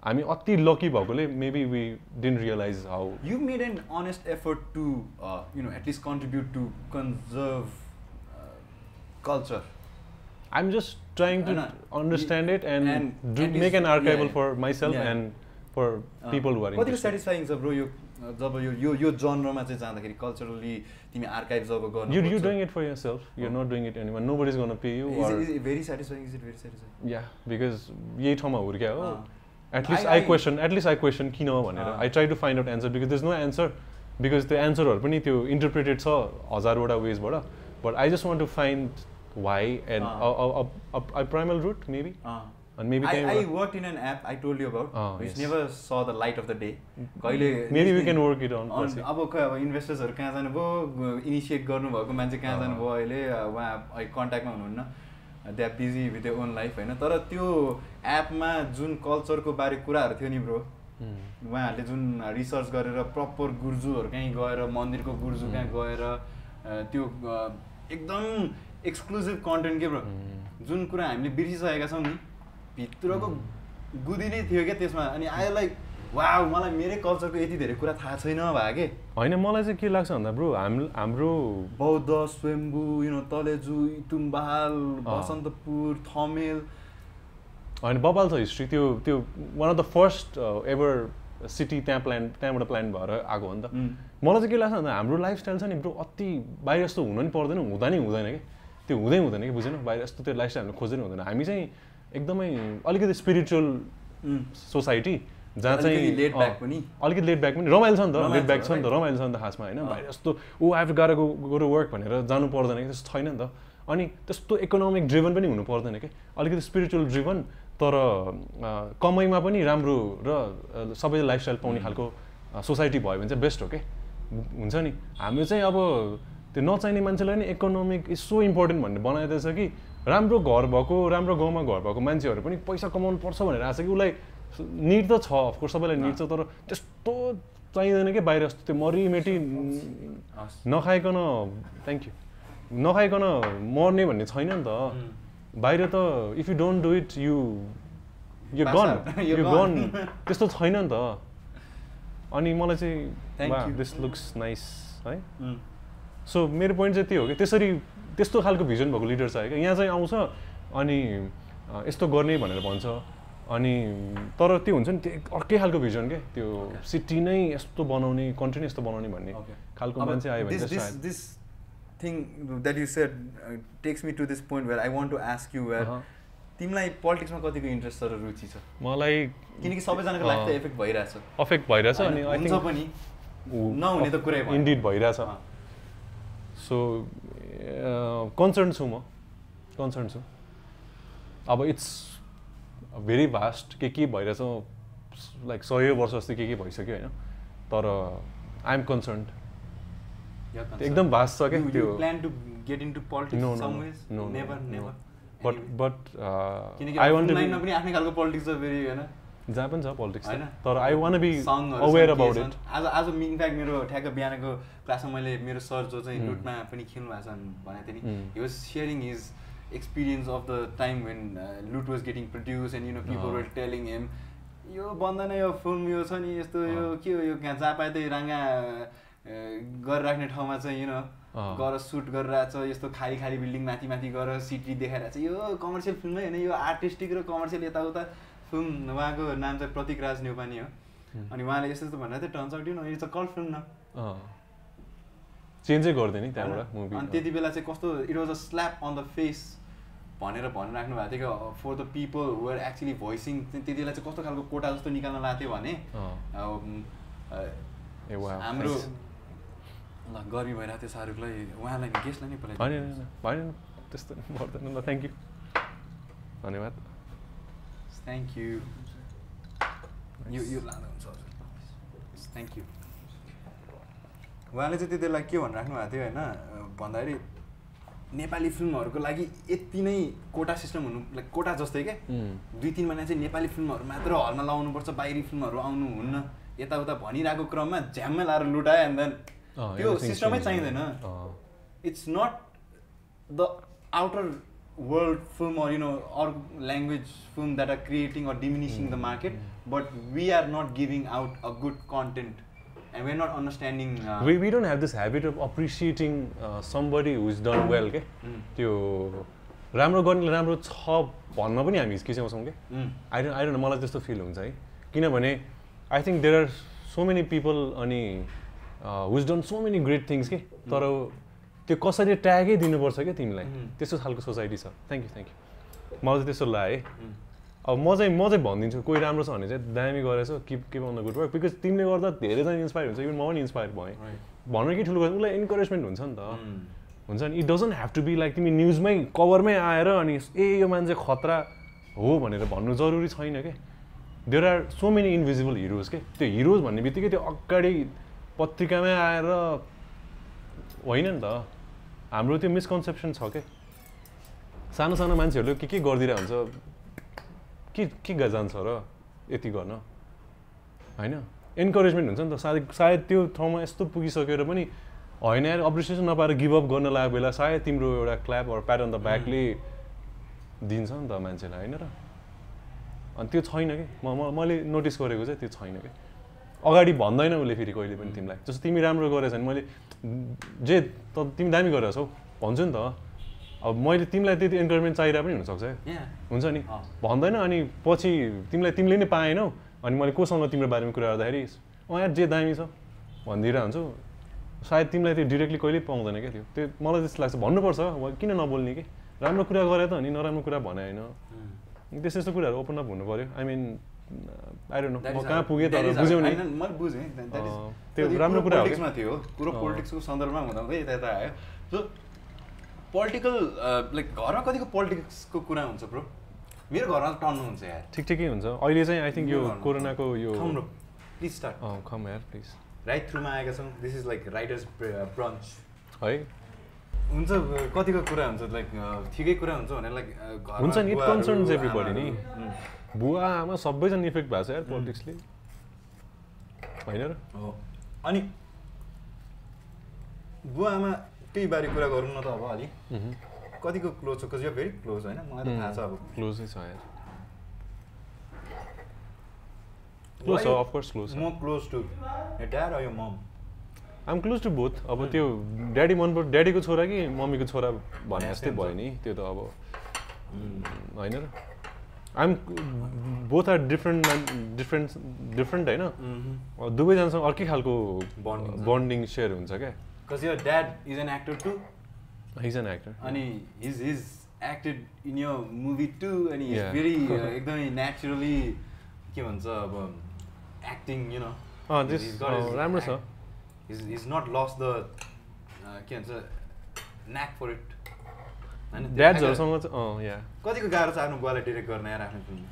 हामी अति लकी भएकोले maybe we didn't realise how You made an honest effort to, uh, you know, at least contribute to conserve uh, culture. I'm just trying to होइन, understand it and, and do, at people who are कतिको. Satisfying छ bro यो uh, जब यो यो यो जनरमा चाहिँ जाँदाखेरि कल्चरली तिमी आर्काइभ जब गर्नु You, you're doing it for yourself. You're not doing it anyone. Nobody's gonna pay you. or very satisfying is it very satisfying yeah, because यही ठाउँमा हुर्क्या हो. अँ। At least I- I, I- question. At least I question किन भनेर. I try to find out answer because there's no answer. Because त्यो एन्सरहरू पनि त्यो इन्टरप्रिटेड छ हजारवटा वेजबाट but I just want to find why and primal root maybe अनि maybe I, I worked in an app I told you about, which yes. never saw the light of the day. कहिले maybe we निस्किन- can work it on on- अब खै अब इन्भेस्टर्सहरू कहाँ जानुभयो initiate गर्नुभएको मान्छे कहाँ अँ। जानुभयो अहिले? उहाँ कन्ट्याक्टमा हुनुहुन्न। They are busy with the own life होइन? तर त्यो एपमा जुन कल्चरको बारे कुराहरू थियो नि ब्रो उहाँहरूले जुन रिसर्च गरेर प्रपर गुर्जुहरू कहीँ गएर मन्दिरको गुर्जु कहाँ गएर अ, त्यो एकदम एक्सक्लुसिभ कन्टेन्ट के ब्रो जुन कुरा हामीले बिर्सिसकेका छौँ नि भित्रको गुदी नै थियो क्या त्यसमा? अनि आई लाइक वा मलाई मेरै कल्चरको यति धेरै कुरा थाहा छैन भए के? होइन मलाई चाहिँ के लाग्छ भन्दा ब्रो हाम्रो हाम्रो बौद्ध स्वयम्भू यु नो तलेजु इटुम्बाल अँ। बसन्तपुर थमेल। होइन बबाल छ हिस्ट्री त्यो त्यो one of the first ever city त्यहाँ प्लान त्यहाँबाट प्लान भएर आएको हो नि त। मलाई चाहिँ के लाग्छ भन्दा हाम्रो लाइफस्टाइल छ नि ब्रो अति बाहिर जस्तो हुनु नि पर्दैन हुँदा नि हुँदैन कि? त्यो हुँदै हुँदैन कि बुझेन बाहिर जस्तो त्यो लाइफस्टाइल खोज्दै हुँदैन। हामी चाहिँ एकदमै अलिकति स्पिरिचुअल सोसाइटी जहाँ चाहिँ back अँ, पनि। अलिकति लेट ब्याक पनि। रमाइलो छ नि त। लेट ब्याक छ नि त? रमाइलो छ नि त खासमा होइन? जस्तो ओ आई गाह्रो गो वर्क भनेर जानु पर्दैन कि। त्यस्तो छैन नि त। अनि त्यस्तो इकोनोमिक ड्रिभन पनि हुनु पर्दैन कि। अलिकति स्पिरिचुअल ड्रिभन तर कमाइमा पनि राम्रो र अँ, सबैले लाइफस्टाइल पाउने खालको सोसाइटी भयो भने चाहिँ बेस्ट हो कि। हुन्छ नि? हाम्रो चाहिँ अब त्यो नचाहिने मान्छेलाई नि इकोनोमिक इज सो इम्पोर्टेन्ट भन्ने बनाइदिएछ कि राम्रो घर भएको राम्रो गाउँमा घर भएको मान्छेहरू पनि पैसा कमाउनु पर्छ भनेर आएको छ कि उसलाई निड त छ अफकोर्स सबैलाई निड छ तर त्यस्तो चाहिँदैन कि बाहिर जस्तो त्यो मरिमेटी। नखाइकन थ्याङ्क यू नखाइकन मर्ने भन्ने छैन नि त। बाहिर त if you don't do it you you gone you. Gone त्यस्तो छैन नि त। अनि मलाई चाहिँ. दिस लुक्स नाइस है? सो मेरो पोइन्ट चाहिँ त्यो हो कि त्यसरी त्यस्तो खालको भिजन भएको लिडर चाहियो क्या यहाँ चाहिँ आउँछ अनि यस्तो गर्ने भनेर भन्छ अनि तर त्यो हुन्छ नि त्यो अर्कै खालको भिजन के त्यो सिटी नै यस्तो बनाउने कन्ट्री नै यस्तो बनाउने भन्ने. खालको मान्छे आयो भने you said uh, takes me to this point where I want to ask you where अहँ। तिमीलाई पोलिटिक्समा कतिको इन्ट्रेस्ट र रुचि छ मलाई किनकि सबैजनाको लाइफ त। इफेक्ट भइरहेछ अफेक्ट भइरहेछ अनि आई हुन्छ पनि नहुने त कुरै। इन्डिड भइरहेछ। सो कन्सर्न छु म। कन्सर्न छु अब इट्स भेरी भास्ट के के भइरहेछ लाइक सय वर्ष जस्तो के के भइसक्यो होइन? तर आइ एम कन्सर्न एकदम भास्ट छ क्या त्यो. बट. बट आई वान्ट छ जहाँ पनि छ पोलिटिक्स होइन? तर I wanna be aware about. It आज आज इनफ्याक्ट मेरो ठ्याक्क बिहानको क्लासमा मैले मेरो सर जो चाहिँ. लुटमा पनि खेल्नु भएको छ भनेको थिएँ नि. He was sharing his experience of the time when Loot was getting produce and you know people. Were telling him यो बन्दैन यो फिल्म यो छ नि यस्तो यो अँ। के हो यो कहाँ जहाँ पाए त्यही राङ्गा गरिराख्ने ठाउँमा चाहिँ यु नो अँ। गएर सुट गरिरहेछ यस्तो खाली खाली बिल्डिङ माथि माथि गएर सिटी देखाइरहेछ यो कमर्सियल फिल्मै होइन यो आर्टिस्टिक र कमर्सियल यताउता फिल्म उहाँको नाम चाहिँ प्रतीक राज नेउपानी हो. अनि उहाँले यस्तो यस्तो भनेर थियो turns out you know it's a cult film न। चेन्जै गरिदियो नि त्यहाँबाट? मुभी अनि त्यति बेला चाहिँ कस्तो it was a slap on the face भनेर भनिराख्नु भएको थियो कि for the people were actually voicing त्यति बेला चाहिँ कस्तो खालको कोटा जस्तो निकाल्न लाएको थियो भने हाम्रो ल गर्मी भइरहेको थियो शाहरुखलाई उहाँलाई गेस्टलाई नै पहिला त्यस्तो पर्दैन ल थ्याङ्क यू धन्यवाद। थ्याङ्क यू यो यो लाँदा हुन्छ हजुर थ्याङ्क यू उहाँले चाहिँ त्यति बेला के भनिराख्नु भएको थियो होइन भन्दाखेरि नेपाली फिल्महरूको लागि यति नै कोटा सिस्टम हुनु लाइक कोटा जस्तै क्या दुई तिन महिना चाहिँ नेपाली फिल्महरू मात्र हलमा लाउनुपर्छ बाहिरी फिल्महरू आउनु हुन्न यताउता भनिरहेको क्रममा झ्याम्मै लाएर लुटायो एन्ड देन त्यो सिस्टमै. चाहिँदैन। it's not the outer world film or you know or language film that are creating or diminishing the market but we are not giving out a good content and we're not understanding uh, we, we don't have this habit of appreciating uh, somebody who is done well के Mm. त्यो राम्रो गर्नेले राम्रो छ भन्न पनि हामी हिचकिचाउँछौँ कि mm, I don't I don't मलाई त्यस्तो फिल हुन्छ है किनभने I think there are so many people अनि who's done so many great things के तर त्यो कसरी ट्यागै दिनुपर्छ क्या तिमीलाई. त्यस्तो खालको सोसाइटी छ। थ्याङ्क यू थ्याङ्क यू मलाई चाहिँ त्यस्तो लाग्यो है. अब म चाहिँ म चाहिँ भनिदिन्छु कोही राम्रो छ भने चाहिँ दामी गरेछ keep keep on the good work because तिमीले गर्दा धेरैजना इन्सपायर हुन्छ इभन म पनि इन्सपायर भएँ. भन्न कि ठुलो उसलाई इन्करेजमेन्ट हुन्छ नि त. हुन्छ नि it doesn't have to be like तिमी न्युजमै कभरमै आएर अनि ए यो मान्छे खतरा हो भनेर भन्नु जरुरी छैन क्या there are so many invisible heroes के? त्यो हिरोज भन्ने बित्तिकै त्यो अगाडि पत्रिकामै आएर होइन नि त। हाम्रो त्यो मिसकन्सेप्सन छ क्या सानो सानो मान्छेहरूले के के गरिदिरहेको हुन्छ? के के जान्छ र यति गर्न? होइन? इन्करेजमेन्ट हुन्छ नि त। सायद सायद त्यो ठाउँमा यस्तो पुगिसकेर पनि होइन यार अप्रिसिएसन नपाएर गिभअप गर्न लागेको बेला सायद तिम्रो एउटा क्ल्याप प्याट अन द ब्याकले दिन्छ नि त मान्छेलाई होइन र? अनि त्यो छैन कि? म- मैले नोटिस गरेको चाहिँ त्यो छैन कि? अगाडि भन्दैन उसले फेरि कहिले पनि तिमीलाई। जस्तो तिमी राम्रो गरेछ भने मैले जे त तिमी दामी गरेछौ भन्छु नि त। अब मैले तिमीलाई त्यति इन्करेजमेन्ट चाहिरहेको पनि हुनसक्छ. हुन्छ नि। भन्दैन अनि पछि तिमीलाई तिमीले नै पाएनौ अनि मैले कोसँग तिम्रो बारेमा कुरा गर्दाखेरि अँ यार जे दामी छ भनिदिएर हुन्छु सायद तिमीलाई त्यो डिरेक्टली कहिल्यै पाउँदैन क्या त्यो। त्यो मलाई त्यस्तो लाग्छ। भन्नुपर्छ किन नबोल्ने कि? राम्रो कुरा गरे त अनि नराम्रो कुरा भने होइन. त्यस्तो यस्तो कुराहरू ओपन अप हुनु पऱ्यो I mean I don't know म कहाँ पुगेँ तर बुझ्यौ मैले बुझेँ त्यो राम्रो कुरो? पोलिटिक्समा थियो कुरो। पोलिटिक्सको सन्दर्भमा हुँदा हुँदै यता यता आयो सो पोलिटिकल लाइक घरमा कतिको पोलिटिक्सको कुरा हुन्छ ब्रो मेरो घरमा टन्नु हुन्छ यार ठिक ठिकै हुन्छ अहिले चाहिँ आई थिङ्क यो कोरोनाको यो प्लिज स्टार्ट खम यार प्लिज राइट थ्रुमा आएका छौँ this is like writers brunch है हुन्छ कतिको कुरा हुन्छ लाइक ठिकै कुरा हुन्छ भने लाइक हुन्छ नि, it concerns everybody नि। बुवा आमा सबैजना इफेक्ट भएको छ यार पोलिटिक्सले। होइन र? अनि बुवा आमा त्यही बारे कुरा गरौँ न त अब अलि। कतिको क्लोज छ कति भेरी क्लोज होइन? मलाई त थाहा छ अब। क्लोजै छ यार। क्लोज छ Why- अफकोर्स क्लोज म क्लोज टु ड्याड यो mom I'm close to both अब त्यो ड्याडी मन पर्छ ड्याडीको छोरा कि मम्मीको छोरा भने जस्तै भयो नि त्यो त अब। होइन र? I'm both are different different different होइन दुवैजनासँग अर्कै खालको। बन्डिङ सेयर हुन्छ क्या कज यो dad is an actor to his an actor अनि हिज हिज एक्टेड इन यो मुभी टु अनि. भेरी एकदमै नेचुरली के भन्छ अब एक्टिङ यु नो राम्रो छ। इज नट लस द के भन्छ न्याक फर इट होइन कतिको गाह्रो छ आफ्नो बुवालाई डिरेक्ट गर्न यार आफ्नो फिल्म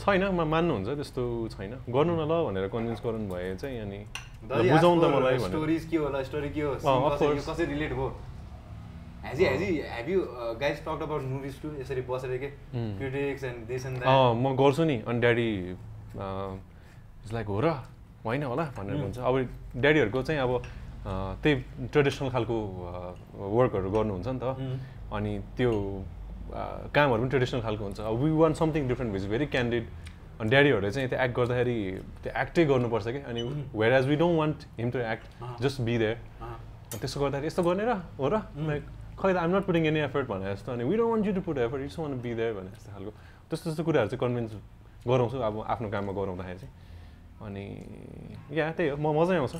छैन म मान्नुहुन्छ त्यस्तो छैन। गर्नु न ल भनेर कन्भिन्स गराउनु भए चाहिँ अनि बुझाउँ त मलाई स्टोरिज के होला स्टोरी के हो? कसरी- रिलेट भयो? Has has have you guys talk about movies to यसरी बसेर के. क्रिटिक्स एन्ड दिस एन्ड अँ म गर्छु नि। अनि ड्याडी इट्स लाइक हो र होइन होला भनेर. भन्छ। अब ड्याडीहरूको चाहिँ अब त्यही ट्रेडिसनल खालको वर्कहरू गर्नुहुन्छ नि त. अनि त्यो कामहरू पनि ट्रेडिसनल खालको हुन्छ। अब we want something different with very candid अनि ड्याडीहरूले चाहिँ त्यो एक्ट गर्दाखेरि त्यो एक्टै गर्नुपर्छ कि। अनि. We're as we don't want him to act. Just be there त्यसो गर्दाखेरि यस्तो गर्ने र हो र। लाइक खै I'm not putting any effort भने जस्तो। अनि we don't want you to put effort it's wanna be there भने जस्तो खालको। त्यस्तो त्यस्तो कुराहरू चाहिँ कन्भिन्स गराउँछु अब आफ्नो काममा गराउँदाखेरि चाहिँ। अनि या त्यही हो। म मजै आउँछ।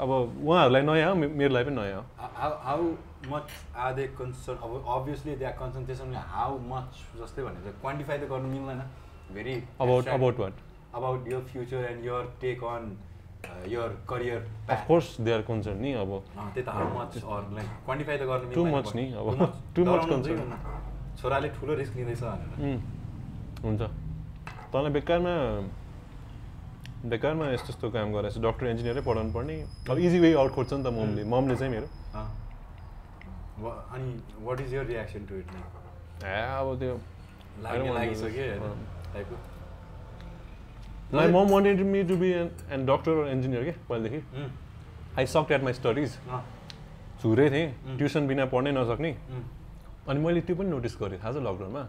अब उहाँहरूलाई नयाँ हो मेरो लागि पनि नयाँ हो। How how much are they concern अब अभियसली दे आर कन्सर्न त्यसमा हाउ मच जस्तै भनेर क्वान्टिफाई त गर्नु मिल्दैन। Very about about what about your future and your take on your career of course they are concern नि अब। त्यही त हाउ मच लाइक क्वान्टिफाई त गर्नु much but नि, अब। concern. चाहिँ हुन्न। छोराले ठुलो रिस्क लिँदैछ भनेर। हुन्छ। तँलाई बेकारमा बेकारमा यस्तो यस्तो काम गरेर डक्टर इन्जिनियरै पढाउनु पर्ने। अब इजी वे आउट खोज्छ नि त ममले। ममले चाहिँ मेरो। अनि what is your reaction to it ए अब त्यो my mom wanted me to be an an doctor engineer के? पहिलेदेखि। I sucked at my studies झुरै थिएँ. ट्युसन बिना पढ्नै नसक्ने। अनि मैले त्यो पनि नोटिस गरेँ। थाहा छ लकडाउनमा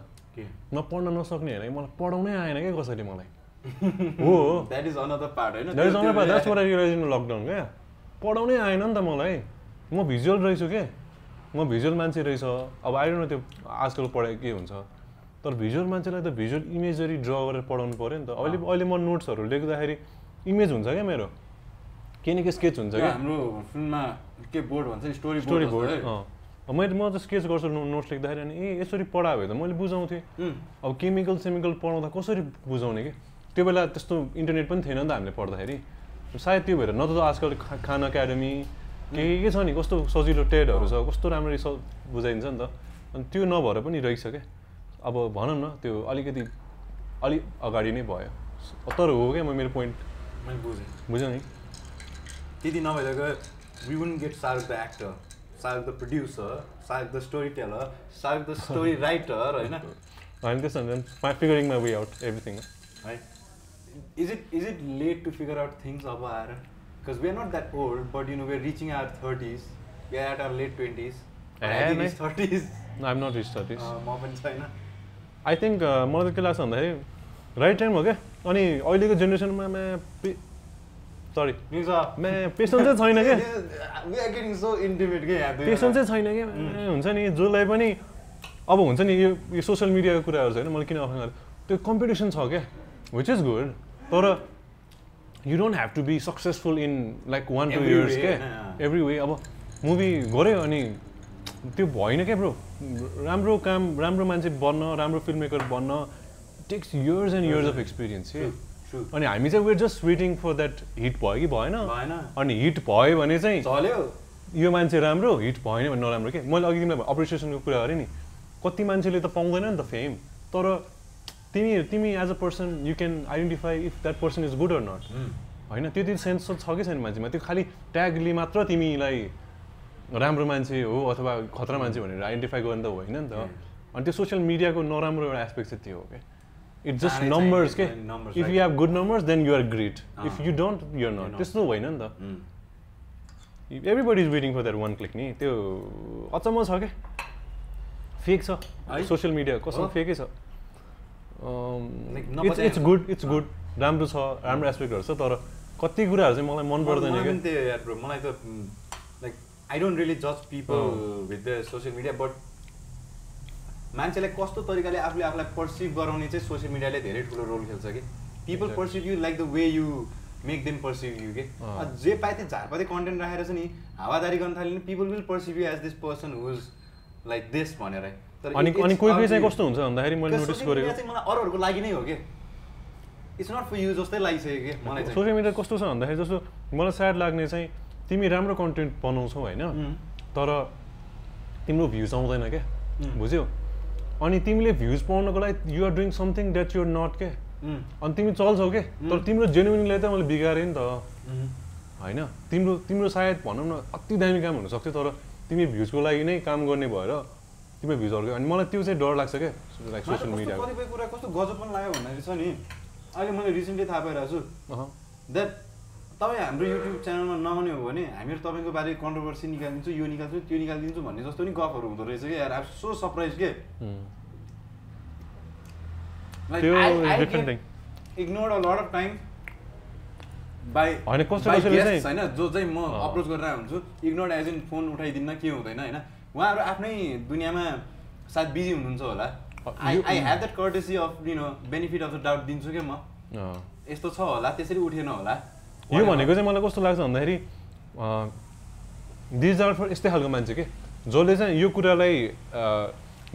म पढ्न नसक्ने होइन मलाई पढाउनै आएन क्या कसरी मलाई? हो। द्याट इज अनदर पार्ट होइन? द्याट इज त्यो- अनर द्याट्स त्यो- what I realize in lockdown क्या? पढाउनै आएन नि त मलाई। म भिजुअल रहेछु के? म भिजुअल मान्छे रहेछ। अब आइरहनु न त्यो आजकल पढाइ के हुन्छ। तर भिजुअल मान्छेलाई त भिजुअल इमेजरी ड्र गरेर पढाउनु पऱ्यो नि त। अहिले अहिले म नोट्सहरू लेख्दाखेरि इमेज हुन्छ क्या मेरो? केही न केही स्केच हुन्छ क्या? हाम्रो फिल्ममा के बोर्ड भन्छ? स्टोरी स्टोरी बोर्ड मैले म त स्केच गर्छु नोट्स लेख्दाखेरि अनि ए यसरी पढायो भने त मैले बुझाउँथेँ। अब केमिकल सेमिकल पढाउँदा कसरी बुझाउने कि? त्यो बेला त्यस्तो इन्टरनेट पनि थिएन नि त हामीले पढ्दाखेरि। सायद त्यो भएर न त आजकल खान एकाडेमी के के छ नि कस्तो सजिलो टेडहरू छ कस्तो राम्ररी स बुझाइन्छ नि त। अनि त्यो नभएर पनि रहेछ क्या अब भनौँ न त्यो अलिकति अलिक अगाडि नै भयो। तर हो क्या म मेरो पोइन्ट मैले बुझेँ। बुझ्यौ नि। त्यति नभइदिएको we won't get shark the actor shark the producer shark the story teller shark the story writer होइन होइन त्यस्तो my figuring my way out everything है is it is it late to figure out things अब आएर because we are not that old but you know we are reaching our thirties we are at our late twenties. Thirties not reach thirties म पनि छैन I think मलाई त के लाग्छ भन्दाखेरि राइट टाइम हो क्या अनि अहिलेको जेनेरेसनमा म्या सरी म्या पेसेन्स चाहिँ छैन क्या पेसेन्स चाहिँ छैन क्या हुन्छ नि जसलाई पनि अब हुन्छ नि यो यो सोसियल मिडियाको कुराहरू छ होइन मैले किन अफर त्यो कम्पिटिसन छ क्या विच इज गुड तर you don't have to be successful in like one two Every years होइन? एभ्री वे अब मुभी गऱ्यो अनि त्यो भएन क्या ब्रो राम्रो काम राम्रो मान्छे बन्न राम्रो फिल्म मेकर बन्न takes years and years of experience के. अनि हामी चाहिँ were just waiting for that hit भयो कि भएन? भएन। अनि हिट भयो भने चाहिँ चल्यो। यो मान्छे राम्रो हिट भएन भने नराम्रो के मैले अघि तिमीलाई अप्रिसिएसनको कुरा गरेँ नि। कति मान्छेले त पाउँदैन नि त फेम तर तिमी तिमी as a person you can identify if that person is good or not होइन त्यति सेन्स त छ कि छैन मान्छेमा? त्यो खालि ट्यागले मात्र तिमीलाई राम्रो मान्छे हो अथवा खतरा मान्छे भनेर आइडेन्टिफाई गर्ने त होइन नि त। अनि त्यो सोसियल मिडियाको नराम्रो एउटा एस्पेक्ट चाहिँ त्यो हो क्या इट्स जस्ट नम्बर्स के if. You have good numbers then you are great if. You don't you're not. त्यस्तो होइन नि त. Everybody is waiting for that one click नि त्यो अचम्म छ क्या फेक छ? सोसियल मिडिया कसम हो? फेकै छ। It's it's good it's good राम्रो छ राम्रो एस्पेक्टहरू छ तर कति कुराहरू चाहिँ मलाई मन पर्दैन क्या। मलाई त लाइक आई डोन्ट रियली जज people. With the social media but मान्छेलाई कस्तो तरिकाले आफूले आफूलाई पर्सिभ गराउने चाहिँ सोसियल मिडियाले धेरै ठुलो रोल खेल्छ कि। People. Perceive you like the way you make them perceive you के जे पाए त्यो झारपाते कन्टेन्ट राखेर चाहिँ नि हावादारी गर्न थाल्यो भने people will perceive you as this person who's like this भनेर। अनि अनि कोही कोही चाहिँ. कस्तो हुन्छ भन्दाखेरि मैले नोटिस गरेको। मलाई अरूहरूको लागि नै हो कि? इट्स नट फर यु जस्तै लागिसक्यो कि मलाई सोसियल मिडिया कस्तो छ भन्दाखेरि जस्तो मलाई स्याड लाग्ने चाहिँ तिमी राम्रो कन्टेन्ट बनाउँछौ होइन तर तिम्रो भ्युज आउँदैन क्या बुझ्यौ? अनि तिमीले भ्युज पाउनको लागि you're doing something that you're not के? अनि तिमी चल्छौ के? तर. तिम्रो जेन्युनलाई त मैले बिगारेँ नि त। होइन? तिम्रो तिम्रो सायद भनौँ न अति दामी काम हुनसक्थ्यो तर तिमी भ्युजको लागि नै काम गर्ने भएर तिमी भ्युजहरूको अनि मलाई त्यो चाहिँ डर लाग्छ क्या लाइक सोसियल कस्तो मिडियाको कतिपय कुरा कस्तो गजब पनि लाग्यो भन्दाखेरि छ नि अहिले मैले रिसेन्टली थाहा पाइरहेको छु। द्याट तपाईँ हाम्रो युट्युब च्यानलमा नआउने हो भने हामीहरू तपाईँको बारे कन्ट्रोभर्सी निकालिदिन्छु यो निकाल्छु त्यो निकालिदिन्छु भन्ने जस्तो नि गफहरू हुँदो रहेछ कि? यार सो सरप्राइज के? a lot of time by होइन, कसै by कसैले guests चाहिँ- होइन? जो चाहिँ म अँ। अप्रोच गरेर हुन्छु इग्नोर्ड एज इन फोन उठाइदिन्न के हुँदैन होइन? उहाँहरू आफ्नै दुनियाँमा सायद बिजी हुनुहुन्छ होला। I I have that courtesy of you know benefit of the doubt दिन्छु क्या म। यस्तो छ होला त्यसरी उठेन होला। यो भनेको चाहिँ मलाई कस्तो लाग्छ भन्दाखेरि दिज आर फर यस्तै खालको मान्छे के जसले चाहिँ यो कुरालाई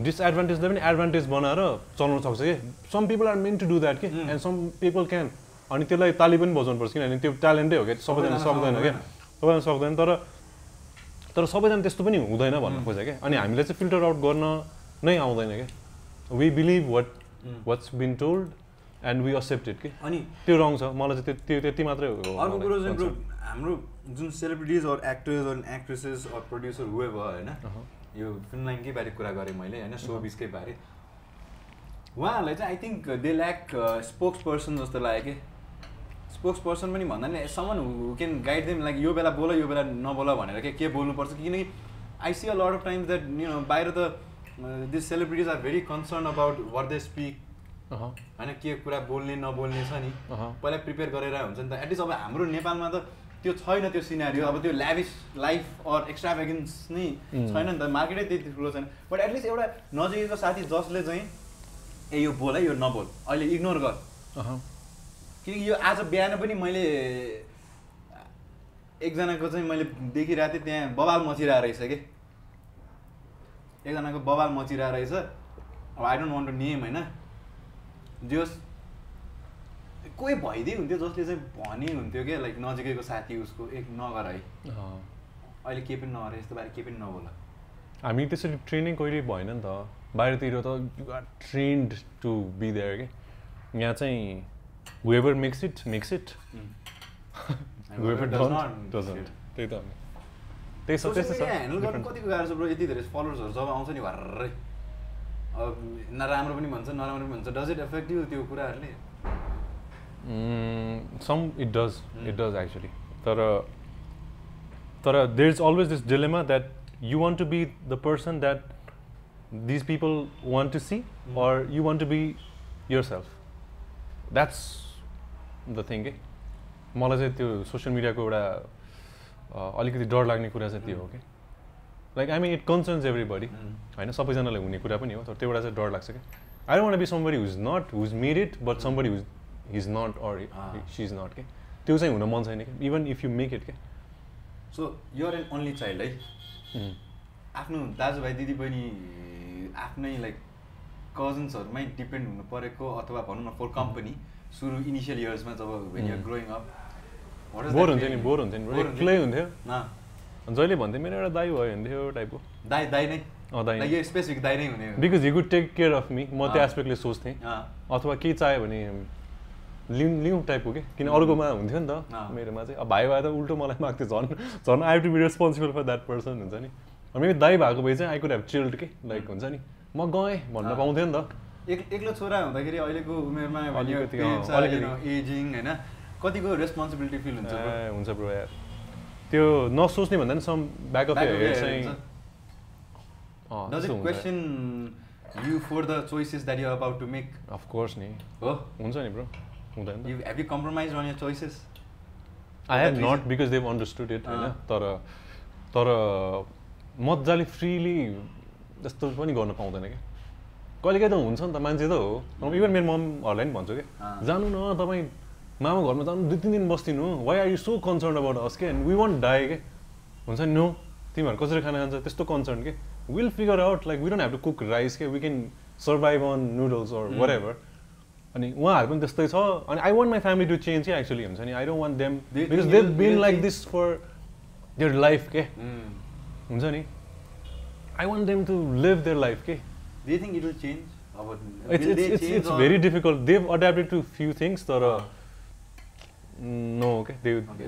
डिसएडभान्टेजलाई पनि एडभान्टेज बनाएर चलाउन सक्छ कि। Some people are meant to do that के एन्ड सम पिपल क्यान अनि त्यसलाई ताली पनि बजाउनुपर्छ किनभने त्यो ट्यालेन्टै हो क्या सबैजना सक्दैन क्या सबैजना सक्दैन तर तर सबैजना त्यस्तो पनि हुँदैन भन्न खोजेँ क्या अनि हामीलाई चाहिँ फिल्टर आउट गर्न नै आउँदैन क्या we believe what what's been told and we accept it कि? अनि त्यो रङ छ। मलाई चाहिँ त्यो त्यति मात्रै हो अर्को कुरो चाहिँ। हाम्रो जुन celebrities or actors or actresses or producer हुए भयो होइन। यो फिल्म लाइनकै बारे कुरा गरेँ मैले होइन? सो बिचकै बारे। उहाँहरूलाई चाहिँ I think they lack spokesperson जस्तो लाग्यो कि? स्पोक्स पर्सन पनि भन्दा नि someone who can guide them like यो बेला बोल यो बेला नबोल भनेर के के बोल्नुपर्छ? किनकि I see a lot of times that you know बाहिर त this celebrities are very concern about what they speak होइन के कुरा बोल्ने नबोल्ने छ नि। पहिला प्रिपेयर गरेर हुन्छ नि त। एटलिस्ट अब हाम्रो नेपालमा त त्यो छैन त्यो सिनारी अब त्यो lavish life or extra vacations नै. छैन नि त। मार्केटै त्यति ठुलो छैन। बट एटलिस्ट एउटा नजिकैको साथी जसले चाहिँ ए यो बोल है यो नबोल। अहिले इग्नोर गर। किनकि यो आज बिहान पनि मैले एकजनाको चाहिँ मैले देखिरहेको थिएँ त्यहाँ बवाल मचिरहेको रहेछ कि? एकजनाको बवाल मचिरहेको रहेछ। अब I don't want to name होइन? जोस् कोही भइदिए हुन्थ्यो जसले चाहिँ भने हुन्थ्यो क्या लाइक नजिकैको साथी उसको एक नगर है। अहिले केही पनि नगर यस्तो बारे केही पनि नबोल। हामी त्यसरी ट्रेनिङ कहिले भएन नि त। बाहिरतिर त you are trained to be there के? यहाँ चाहिँ whatever makes it makes it whatever does not. Don't doesn't त्यही त। त्यही छ त्यस्तै छ ह्यान्डल गर्नु कतिको गाह्रो छ ब्रो यति धेरै फलोवर्सहरू जब आउँछ नि भर्रै। अब नराम्रो पनि भन्छ नराम्रो पनि भन्छ। डज इट एफेक्ट यु त्यो कुराहरूले? Some it does it does actually तर तर there is always this dilemma that you want to be the person that these people want to see or you want to be yourself that's the thing के मलाई चाहिँ त्यो social मिडियाको एउटा अलिकति डर लाग्ने कुरा चाहिँ त्यो हो कि। Like I mean it concerns everybody होइन? सबैजनालाई हुने कुरा पनि हो तर त्यो एउटा चाहिँ डर लाग्छ क्या। I don't be somebody who's not who made it but somebody who's his not or. She is not के त्यो चाहिँ हुन मन छैन कि even if you make it के so you're an only child है आफ्नो दाजुभाइ दिदीबहिनी आफ्नै लाइक कजन्सहरूमै डिपेन्ड हुनु परेको अथवा भनौँ न फर कम्पनी सुरु इनिसियल इयर्समा जब when you're growing up bore हुन्थ्यो नि बोर हुन्थ्यो नि एक्लै हुन्थ्यो? जहिले भन्थ्यो मेरो एउटा दाई भयो हुन्थ्यो टाइपको दाइ दाइ नै? यो स्पेसिफिक दाइ नै हुने। Because he good take care of me म त्यो. एस्पेक्टले सोच्थेँ। अथवा केही चाहियो भने लिउँ लिउँ टाइपको के? किन अर्कोमा हुन्थ्यो नि त। मेरोमा चाहिँ। अब भाइ भए त उल्टो मलाई माग्थ्यो झन् झन् I to be responsible for that person हुन्छ नि। मेरो दाइ भएको भए चाहिँ आई कुड हेभ चिल्ड के? लाइक हुन्छ नि। म गएँ भन्न अँ। पाउँथ्यो नि त। एक एक्लो छोरा हुँदाखेरि अहिलेको उमेरमा। एजिङ होइन कतिको रेस्पोन्सिबिलिटी फिल हुन्छ हुन्छ ब्रो यार त्यो नसोच्ने भन्दा नि सम ब्याक अफ हेड चाहिँ हुन्छ। अँ, Does त्यस्तो it हुन्छ। question you for the choices that you're about to make? Of course नि हो हुन्छ नि ब्रो हुँदैन You, have you compromised on your choices? I have not? Because they've understood it होइन अँ। तर तर मजाले फ्रिली जस्तो पनि गर्न पाउँदैन क्या कहिलेकाहीँ त हुन्छ नि त मान्छे त हो। इभन मेरो ममहरूलाई पनि भन्छु अँ। जानु न तपाईँ मामा घरमा जानु दुई तिन दिन बस्दिनु। Why are you so concern about us के? वी वन्ट डाई के? हुन्छ नि नो तिमीहरू कसरी खाना खान्छ त्यस्तो कन्सर्न के? Will figure out like we don't have to cook rice के? We can survive on noodles or whatever अनि उहाँहरू पनि त्यस्तै छ। अनि I want my family to change के? एक्चुली हुन्छ नि I don't want them because they been like? This for their life के. हुन्छ नि? I want them to live their life के Do you think it will change? Will or- तर no के.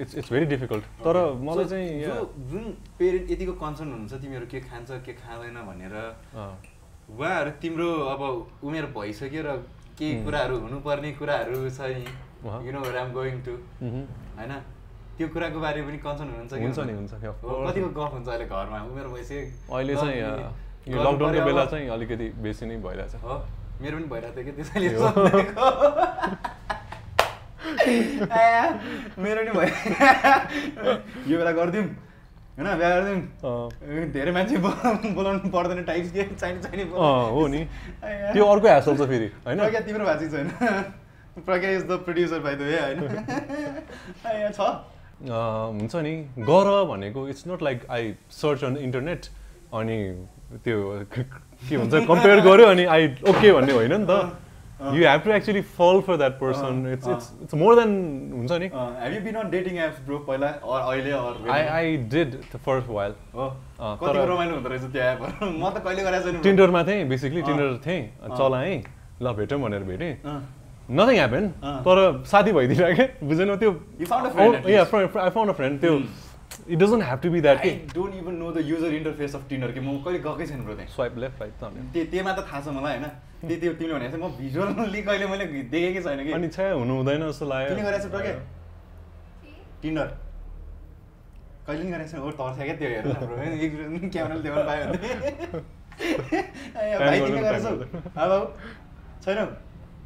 It's it's very difficult तर. मलाई So, चाहिँ जुन पेरेन्ट यतिको कन्सर्न हुनुहुन्छ तिमीहरू के खान्छ के खाँदैन भनेर उहाँहरू तिम्रो अब उमेर भइसक्यो र केही. कुराहरू हुनुपर्ने कुराहरू छ नि। You know I'm going to. होइन त्यो कुराको बारे पनि कन्सर्न हुनुहुन्छ हुन्छ नि? हुन्छ कतिको गफ हुन्छ अहिले घरमा उमेर भइसक्यो अहिले चाहिँ यो लकडाउनको बेला। चाहिँ अलिकति बेसी नै भइरहेछ। हो? मेरो पनि भइरहेको थियो कि त्यसैले मेरो पनि भयो। यो बेला गरिदिउँ होइन? बिहा गरिदिउँ। धेरै मान्छे बोला- बोलाउनु पर्दैन टाइप्स के चाहिने चाहिने हो नि। त्यो अर्को ह्यासल छ फेरि होइन? प्रज्ञा तिम्रो भाषी छैन Pragya is the producer by the way होइन? छ? हुन्छ नि। गर भनेको it's not like I search on internet अनि त्यो के भन्छ कम्पेयर गर्यो अनि आई ओके भन्ने होइन नि त you have to actually fall for that person it's. It's it's more than हुन्छ नि I I did the first while. टिन्डरमा थिएँ बेसिकली। टिन्डर थिएँ। चलाएँ ल भेटौँ भनेर भेटेँ। Nothing happen. तर साथी भइदिएर क्या बुझेन त्यो. आई फाउन्ड अ फ्रेन्ड त्यो it doesn't have to be that I कि don't even know the user interface of Tinder कि म कहिले गएकै छैन ब्रो त्यहाँ। स्वाइप लेफ्ट राइट त त्यो त्योमा त थाहा छ मलाई होइन? त्यो त्यो तिमीले भने चाहिँ म भिजुअली कहिले मैले देखेकै छैन कि। अनि छ्या हुनु हुँदैन जस्तो लाग्यो। तिमीले गरेको छ प्रज्ञा टिन्डर कहिले नि गरेको छैन। ओ तर्छ क्या त्यो हेर्नु ब्रो। क्यामेराले देखाउनु पायो भने। भाइ तिमीले गरेछौ अब छैन।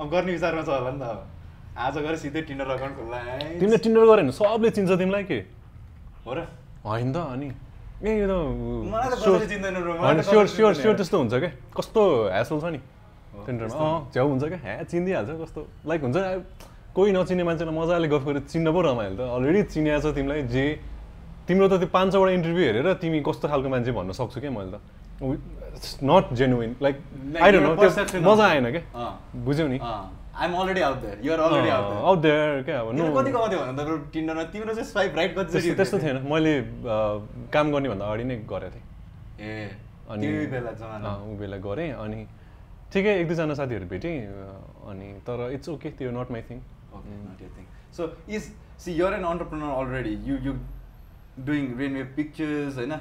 अब गर्ने विचारमा छ होला नि त अब। आज गएर सिधै टिन्डर अकाउन्ट खोल्ला है। तिमीले टिन्डर गऱ्यो भने सबले चिन्छ तिमीलाई के? हो र होइन त अनि ए स्योर स्योर। स्योर त्यस्तो हुन्छ क्या कस्तो ह्यासल छ नि त्यस्तो। अँ छेउ हुन्छ क्या ह्या चिनिदिइहाल्छ कस्तो लाइक हुन्छ कोही नचिने मान्छेलाई मजाले गफ गरेर चिन्न पो रमाइलो त अलरेडी चिनिया छ तिमीलाई जे तिम्रो त त्यो पाँच सौवटा इन्टरभ्यू हेरेर तिमी कस्तो खालको मान्छे भन्न सक्छु क्या मैले त not genuine like I don't know मजा आएन क्या बुझ्यौ नि अँ। I'm already out there. You're already out there. Out there क्या अब नो कति कमाउँथ्यो भन त टिन्डरमा तिम्रो चाहिँ स्वाइप राइट कति त्यस्तो त्यस्तो थिएन मैले काम गर्नेभन्दा अगाडि नै गरेको थिएँ ए अनि बेला जमाना ऊ बेला गरेँ अनि ठिकै एक दुईजना साथीहरू भेटेँ अनि तर इट्स ओके त्यो not my thing Okay, not your thing. So is see you're an entrepreneur already. You you doing rainwave pictures होइन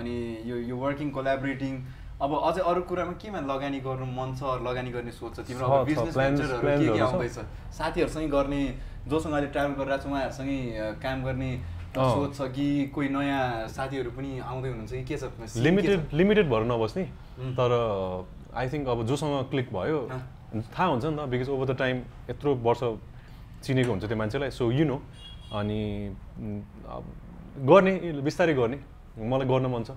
अनि यो यो वर्किङ कोलाबरेटिङ अब अझै अरू कुरामा केमा लगानी गर्नु मन छ लगानी गर्ने सोच छ तिम्रो अब बिजनेस भेन्चरहरू के के। आउँदैछ साथीहरूसँग गर्ने जोसँग अहिले ट्राभल गरिरहेको छ उहाँहरूसँगै काम गर्ने। सोच छ कि कोही नयाँ साथीहरू पनि आउँदै हुनुहुन्छ कि के छ? लिमिटेड लिमिटेड भएर नबस्ने. तर आई थिङ्क अब जोसँग क्लिक भयो। थाहा हुन्छ नि त बिकज ओभर द टाइम यत्रो वर्ष चिनेको हुन्छ त्यो मान्छेलाई सो यु नो अनि गर्ने बिस्तारै गर्ने मलाई गर्न मन छ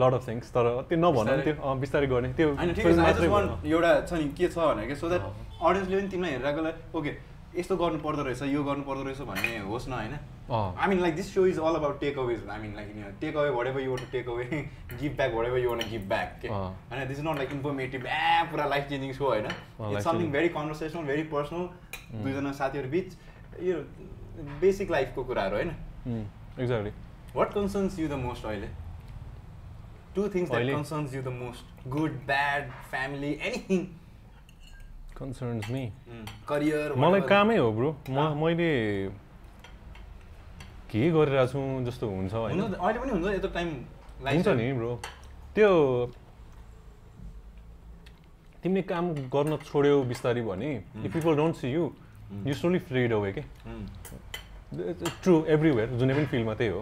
लड अफ थिङ्स तर त्यो नभन त्यो बिस्तारै गर्ने। त्यो एउटा छ नि के छ भनेर कि सो द्याट। अडियन्सले पनि तिमीलाई हेरिरहेकोलाई ओके यस्तो गर्नु पर्दो रहेछ यो गर्नु पर्दो रहेछ भन्ने होस् न होइन। I mean like this so is all about takeaways I mean like take away ever you want take away give back ever you want give back के। होइन this is not like informative a पुरा life changing so होइन it's something. Very conversational very personal दुईजना साथीहरू बिच यो basic लाइफको कुराहरू होइन? Exactly what concerns you the most अहिले? टु थिङ्स द्याट अहिले? Concerns you the most good bad family anything concerns me career मलाई कामै हो ब्रो म। मैले के गरिरहेको छु जस्तो हुन्छ होइन? अहिले पनि हुन्छ यत्रो टाइम हुन्छ नि ब्रो त्यो तिमीले काम गर्न छोड्यौ बिस्तारै भने if people don't see you you slowly fade away के ट्रु एभ्रिवेयर जुनै पनि फिल्डमा त्यही हो।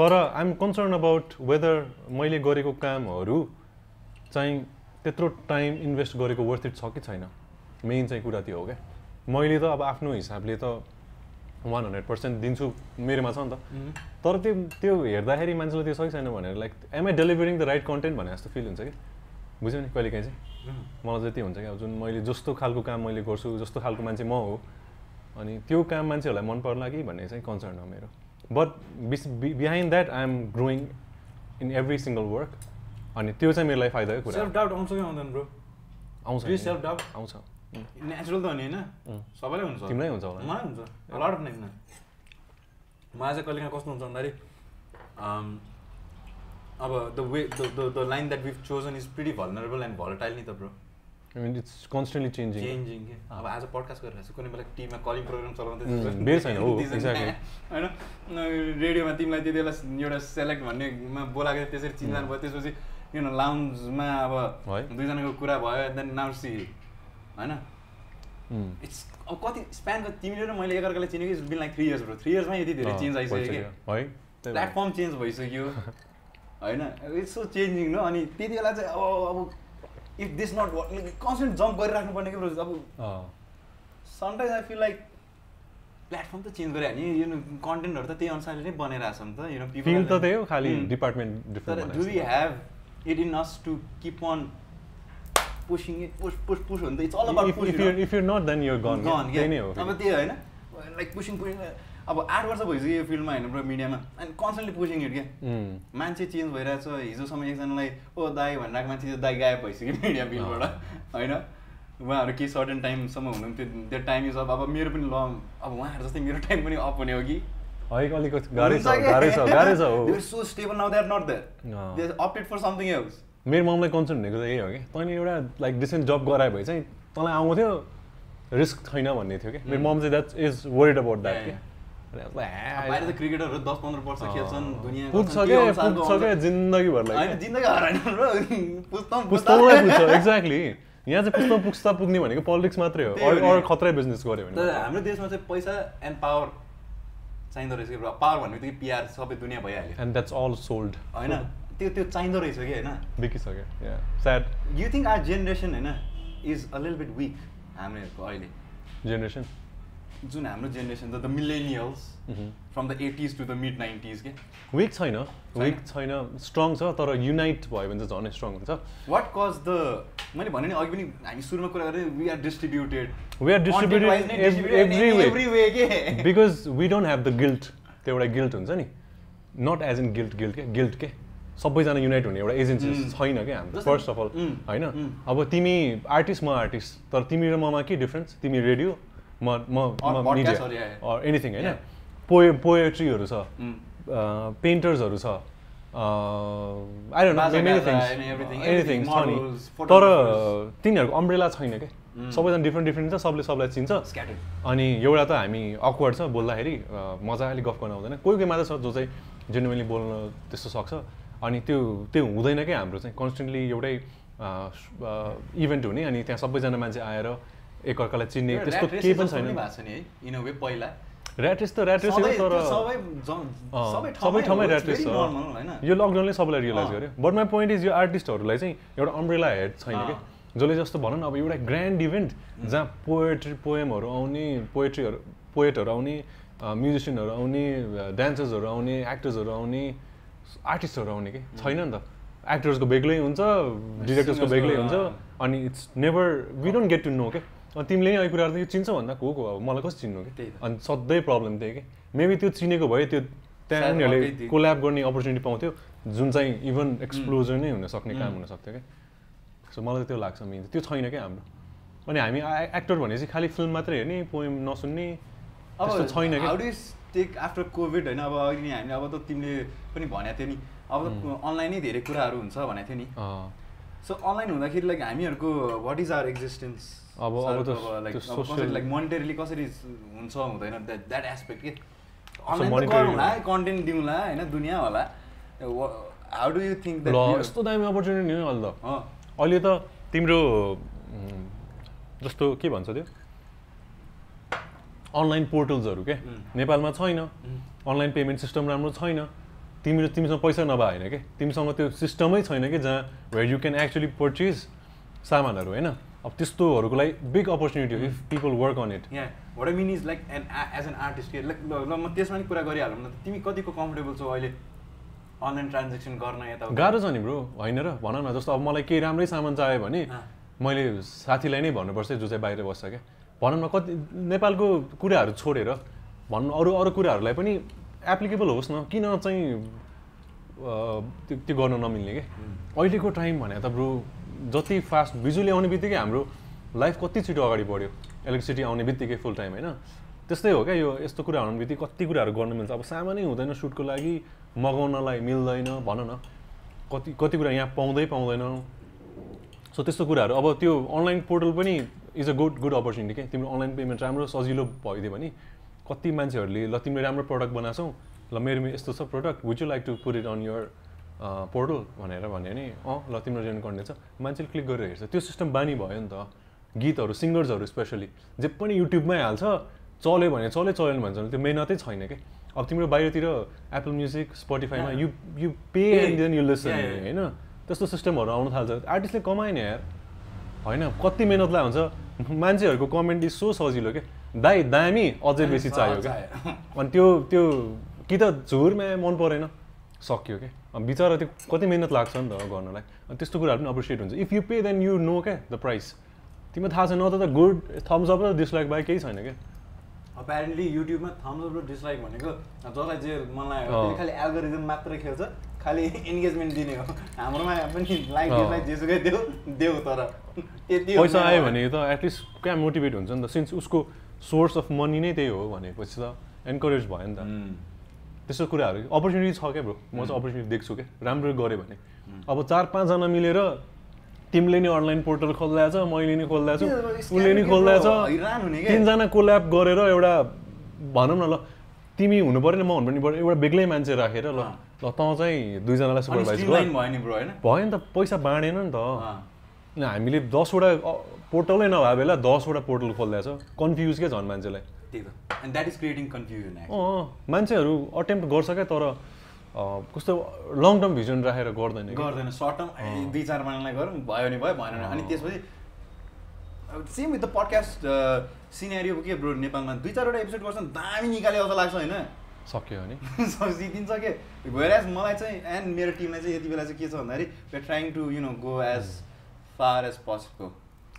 तर आइएम कन्सर्न अबाउट वेदर मैले गरेको कामहरू चाहिँ त्यत्रो टाइम इन्भेस्ट गरेको वर्थ इट छ कि छैन। मेन चाहिँ कुरा त्यो हो क्या। मैले त अब आफ्नो हिसाबले त वान हन्ड्रेड पर्सेन्ट दिन्छु मेरोमा छ नि त। तर त्यो त्यो हेर्दाखेरि मान्छेले त्यो सही छैन भनेर like am I delivering the right content भने जस्तो फिल हुन्छ कि? बुझ्यौ नि कहिले काहीँ चाहिँ। मलाई चाहिँ त्यो हुन्छ कि अब जुन मैले जस्तो खालको काम मैले गर्छु जस्तो खालको मान्छे म हो अनि त्यो काम मान्छेहरूलाई मन पर्ला कि भन्ने चाहिँ कन्सर्न हो मेरो। बट बिस behind that I am growing in every single work अनि त्यो चाहिँ मेरो लागि फाइदाकै कुरा सेल्फ। डाउट आउँछ कि आउँदैन ब्रो आउँछ self doubt? आउँछ. नेचुरल त हो नि होइन. सबैलाई हुन्छ तिमीलाई हुन्छ होला? मलाई हुन्छ लट अफ नेक्स्ट मलाई चाहिँ कहिले काहीँ कस्तो हुन्छ भन्दाखेरि um, अब the way the the line that we've chosen is pretty vulnerable and volatile नि त bro it's constantly changing changing के अब आज पडकास्ट गरिरहेको छु कुनै बेला टिममा कलिङ प्रोग्राम चलाउँदै बेर छैन, हो, exactly. होइन? रेडियोमा तिमीलाई त्यति बेला एउटा सेलेक्ट भन्नेमा बोलाएको त्यसरी चिन्जान भयो त्यसपछि किन लाउन्जमा अब। दुईजनाको कुरा भयो देन नाउ सी होइन? इट्स अब कति स्प्यानको तिमीले र मैले एकअर्कालाई चिनेको it's been like three years bro three इयर्समा यति धेरै चेन्ज आइसक्यो कि। प्लेटफर्म चेन्ज भइसक्यो। होइन? इट्स सो चेन्जिङ न अनि त्यति बेला चाहिँ अब अब if this not constant jump गरिराख्नु पर्ने कि ब्रो अब sometimes I feel like platform त चेन्ज गरे नि यो कन्टेन्टहरू त त्यही अनुसारले नै बनाइरहेको छ नि त यु फिल त त्यही हो खालि. डिपार्टमेन्ट तर do we have it in us to keep on pushing it push push push हुन्छ it's all about if you're not then you're gone gone त्यही नै हो अब त्यो होइन लाइक पुसिङ पुसिङ अब आठ वर्ष भइसक्यो यो फिल्डमा होइन ब्रो मिडियामा अनि कन्सटेन्टली पुसिङ इट क्या। मान्छे चेन्ज भइरहेछ हिजोसम्म एकजनालाई ओ दाई भनिरहेको मान्छे त्यो दाई गायब भइसक्यो मिडिया बिलबाट होइन? उहाँहरू केही सर्टेन टाइमसम्म हुनुहुन्थ्यो त्यो टाइम इज अप अब मेरो पनि लङ अब उहाँहरू जस्तै मेरो टाइम पनि अप हुने हो कि? अप्डेट फर समथिङ एल्स मेरो ममलाई कन्सर्न भनेको त यही हो कि तैँले एउटा लाइक डिसेन्ट जब गरायो भए चाहिँ तँलाई आउँथ्यो रिस्क छैन भन्ने थियो कि मेरो मम चाहिँ that is worried about that Yeah, कि बाहिर त क्रिकेटरहरू दस पन्ध्र वर्ष खेल्छन् दुनियाँ पुग्छ क्या पुग्छ क्या जिन्दगीभर होइन लाइक जिन्दगी हराएन ब्रो पुस्तम पुस्तकलाई पुग्छ एक्ज्याक्टली यहाँ चाहिँ पुस्तक पुस्ता पुग्ने भनेको पोलिटिक्स मात्रै हो। अरू खतरै बिजनेस गऱ्यो तर भने हाम्रो देशमा चाहिँ पैसा एन्ड पावर चाहिँदो रहेछ कि पावर भन्ने बित्तिकै पिआर सबै दुनियाँ भइहाल्यो। एन्ड द्याट्स अल सोल्ड होइन? त्यो त्यो चाहिँदो रहेछ कि होइन? बिकिसक्यो या sad you think our generation होइन इज अ लिल बिट विक हामीहरूको अहिले। जेनेरेसन जुन हाम्रो generation the millennials. From the eighties to the mid nineties के विक छैन विक छैन स्ट्रङ छ तर युनाइट भयो भने चाहिँ झनै स्ट्रङ हुन्छ वाट कज द मैले भने नि अघि पनि हामी सुरुमा कुरा गरेँ we are distributed are distributed ev- every way. Every way के because we don't have the guilt त्यो एउटा गिल्ट हुन्छ नि not as in guilt guilt के गिल्ट के सबैजना युनाइट हुने एउटा एजेन्सी Mm. छैन क्या हाम्रो फर्स्ट अफ अल. होइन Mm. अब तिमी आर्टिस्ट म आर्टिस्ट तर तिमी र ममा के डिफ्रेन्स तिमी रेडियो म मिडिया एनिथिङ होइन. पोए पोएट्रीहरू छ। Mm. पेन्टर्सहरू छ। I don't Baza many Gaza things and everything, anything छ नि तर. तिनीहरूको अम्ब्रेला छैन क्या Mm. सबैजना डिफ्रेन्ट डिफ्रेन्ट छ सबले सबलाई चिन्छ. अनि एउटा त हामी अक्वर्ड छ बोल्दाखेरि अ, मजाले गफ गर्न आउँदैन। कोही कोही मात्र छ जो चाहिँ जेन्युनली बोल्न त्यस्तो सक्छ। अनि त्यो त्यो हुँदैन क्या हाम्रो चाहिँ? कन्सटेन्टली एउटै इभेन्ट हुने अनि त्यहाँ सबैजना मान्छे आएर एकअर्कालाई चिन्ने त्यस्तो केही पनि छैन। भएको छ नि है इन अ वे पहिला। ऱ्याट्रेस त ऱ्याट्रेस हो तर सबै ठाउँमै ऱ्याट्रेस छ यो लकडाउनले सबैलाई रियलाइज। गर्यो। बट माई पोइन्ट इज यो आर्टिस्टहरूलाई चाहिँ एउटा अम्ब्रेला हेड छैन। कि? जसले जस्तो भनौँ न अब एउटा ग्रान्ड इभेन्ट जहाँ पोएट्री पोएमहरू आउने पोएट्रीहरू पोएटहरू आउने म्युजिसियनहरू आउने डान्सर्सहरू आउने एक्टर्सहरू आउने आर्टिस्टहरू आउने कि? छैन नि त। एक्टर्सको बेग्लै हुन्छ डिरेक्टर्सको बेग्लै हुन्छ। अनि it's never we don't get to know के? अनि तिमीले यो कुराहरू यो चिन्छौ भन्दा? को को? अब मलाई कसरी चिन्नु कि। अनि सधैँ प्रब्लम त्यही कि? मेबी त्यो चिनेको भए त्यो त्यहाँ उनीहरूले थियो। कोल्याब गर्ने अपर्च्युनिटी पाउँथ्यो जुन चाहिँ इभन एक्सप्लोजर नै हुन सक्ने काम Mm. हुन सक्थ्यो क्या? सो मलाई त्यो लाग्छ मेन त्यो छैन क्या हाम्रो? अनि हामी एक्टर भनेपछि खालि फिल्म मात्रै हेर्ने पोएम नसुन्ने अब त्यस्तो छैन टेक आफ्टर कोभिड होइन? अब अघि नि हामीले अब त तिमीले पनि भनेको थियो नि। अब अनलाइनै धेरै कुराहरू हुन्छ भनेको थियो नि। अँ, सो अनलाइन हुँदाखेरि लाइक हामीहरूको वाट इज आवर एक्जिस्टेन्स अब- अब त लाइक लाइक मोनिटरीली कसरी हुन्छ हुँदैन द्याट द्याट एस्पेक्ट के? गरौँला कन्टेन्ट दिउँला होइन दुनियाँ होला। हाउ डु यु थिङ्क यस्तो दामी अपर्च्युनिटी नि अहिले त। अहिले त तिम्रो जस्तो के भन्छ त्यो? अनलाइन पोर्टल्सहरू के. नेपालमा छैन। अनलाइन पेमेन्ट सिस्टम राम्रो छैन। तिम्रो तिमीसँग पैसा नभए होइन कि? तिमीसँग त्यो सिस्टमै छैन कि जहाँ where you can actually purchase सामानहरू होइन? अब त्यस्तोहरूको लागि बिग अपर्च्युनिटी हो if people work on it यहाँ what I mean is like an as an artist like ल म त्यसमा नि कुरा गरिहालौँ न तिमी कतिको कम्फर्टेबल छौ अहिले अनलाइन ट्रान्जेक्सन गर्न यता गाह्रो छ नि ब्रो होइन र? भन न जस्तो अब मलाई केही राम्रै सामान चाहियो भने। मैले साथीलाई नै भन्नुपर्छ जो चाहिँ बाहिर बस्छ क्या? भनौँ न कति नेपालको कुराहरू छोडेर भनौँ अरू अरू कुराहरूलाई पनि एप्लिकेबल होस् न। किन चाहिँ त्यो गर्न नमिल्ने कि अहिलेको टाइम भने त ब्रो जति फास्ट बिजुली आउने बित्तिकै हाम्रो लाइफ कति छिटो अगाडि बढ्यो? इलेक्ट्रिसिटी आउने बित्तिकै फुल टाइम होइन? त्यस्तै हो क्या यो यस्तो कुरा हुने बित्तिकै कति कुराहरू गर्न मिल्छ? अब सामानै हुँदैन सुटको लागि मगाउनलाई मिल्दैन भन न। कति कति कुरा यहाँ पाउँदै पाउँदैन। सो त्यस्तो कुराहरू। अब त्यो अनलाइन पोर्टल पनि is a good good opportunity क्या? तिम्रो अनलाइन पेमेन्ट राम्रो सजिलो भइदियो भने कति मान्छेहरूले ल तिमीले राम्रो प्रडक्ट बनाएको ल मेरोमा यस्तो छ product would you like to put it on your portal भनेर भन्यो भने अँ ल तिम्रो जोइन गर्ने छ मान्छेले क्लिक गरेर हेर्छ। त्यो सिस्टम बानी भयो नि त। गीतहरू सिङ्गर्सहरू स्पेसली जे पनि युट्युबमै हाल्छ चल्यो भने चल्यो चलेन भन्छ भने त्यो मेहनतै छैन क्या अब तिम्रो बाहिरतिर Apple music स्पोटिफाईमा you you pay and then you listen होइन? त्यस्तो सिस्टमहरू आउनु थाल्छ। आर्टिस्टले कमाएन यार। होइन? कति मेहनतलाई हुन्छ मान्छेहरूको कमेन्ट इज सो सजिलो क्या दाई दामी अझै बेसी चाहियो क्या अनि त्यो त्यो कि त झुरमा मन परेन। सक्यो क्या बिचरा त्यो कति मिहिनेत लाग्छ नि त गर्नलाई। अनि त्यस्तो कुराहरू पनि अप्रिसिएट हुन्छ। If you pay then you know क्या द प्राइस तिमीलाई थाहा छैन त गुड थम्स अप र डिसलाइक बाई केही छैन क्या अपेरेन्टली युट्युबमा थम्स अप र डिसलाइक भनेको जसलाई जे मलाई खालि एल्गोरिजम मात्र खेल्छ खालि इन्गेजमेन्ट दिने हो। हाम्रोमा पनि लाइक डिसलाइक जेसुकै देऊ देऊ तर। त्यति पैसा आयो भने त एटलिस्ट कहाँ मोटिभेट हुन्छ नि त। सिन्स उसको सोर्स अफ मनी नै त्यही हो भनेपछि त एन्करेज भयो नि त। त्यस्तो कुराहरू अपर्च्युनिटी छ क्या ब्रो म चाहिँ अपर्च्युनिटी देख्छु क्या। राम्रो गऱ्यो भने। अब चार पाँचजना मिलेर तिमीले नि अनलाइन पोर्टल खोलिदिएछ मैले नि खोलिदिएको छु उसले नि खोलिदिएछ तिनजना कोल्याप गरेर एउटा भनौँ न ल तिमी हुनु पऱ्यो नि म हुनु पर्ने एउटा बेग्लै मान्छे राखेर ल ल त चाहिँ दुईजनालाई सुपरभाइज भयो नि त पैसा बाँडेन नि त। हामीले दसवटा पोर्टलै नभए बेला दसवटा पोर्टल खोलिदिएछ कन्फ्युज क्या झन् मान्छेलाई। And that is creating confusion अँ मान्छेहरू अटेम्प्ट गर्छ क्या तर कस्तो लङ टर्म भिजन राखेर गर्दैन गर्दैन। सर्ट टर्म दुई चार महिनालाई गरौँ भयो भने भयो भएन अनि त्यसपछि same with the podcast scenario के ब्रो नेपालमा? दुई चारवटा एपिसोड गर्छ दामी निकाले जस्तो लाग्छ होइन? सक्यो भने। जितिन्छ के? भएर मलाई चाहिँ एन्ड मेरो टिमलाई चाहिँ यति बेला चाहिँ के छ भन्दाखेरि trying to you know go as far as possible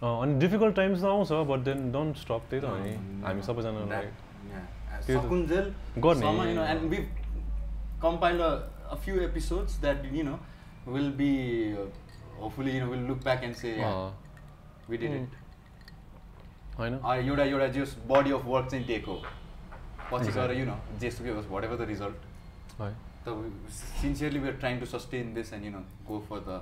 अनि डिफिकल्ट टाइम्स त आउँछ बट देन डोन्ट स्टप त्यही त हो नि हामी सबैजनालाई गर्ने compiled a, a few episodes that you know will be uh, hopefully you know we'll look back and say yeah, uh, we did mm. it होइन एउटा एउटा जस बडी अफ वर्क चाहिँ दिएको पछि गएर यु नो जेसुकै होस् वाट एभर द रिजल्ट त sustain this and no for the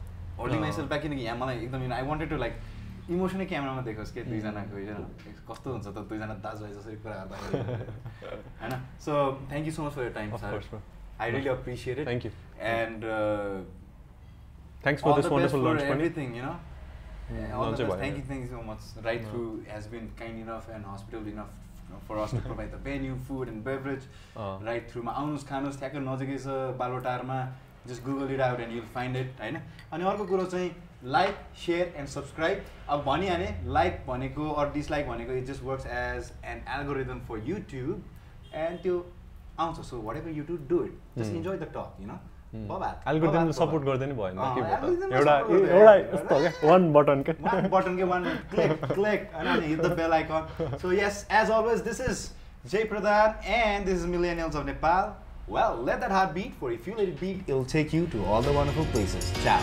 holding myself back किनकि यहाँ मलाई एकदम आई वान्टेड टु लाइक इमोसनै क्यामेरामा देखोस् कि दुईजनाको होइन कस्तो हुन्छ त दुईजना दाजुभाइ जसरी कुरा गर्दा होइन? So thank you so much for your time sir I really appreciate it thank you and thanks for this wonderful lunch everything you know Thank you, thank you so much. Right through has been kind enough and hospitable enough for us to provide the venue, food and beverage. Right through मा आउनुहोस् खानुहोस् ठ्याक्कै नजिकै छ बालोटारमा just Google it out and you'll find it होइन? अनि अर्को कुरो चाहिँ लाइक सेयर एन्ड सब्सक्राइब अब भनिहालेँ लाइक भनेको अर डिसलाइक भनेको it just works as an algorithm for YouTube and त्यो आउँछ. So whatever YouTube do it just enjoy the talk you know algorithm support गर्दैन भएन एउटा एउटा यस्तो क्या? वान बटन के वान बटन के? वान क्लिक क्लिक होइन? Hit the bell icon so yes as always this is Jay Pradhan and this is of Nepal Well, let that heart beat, for if you let it beat, it'll take you to all the wonderful places. Ciao.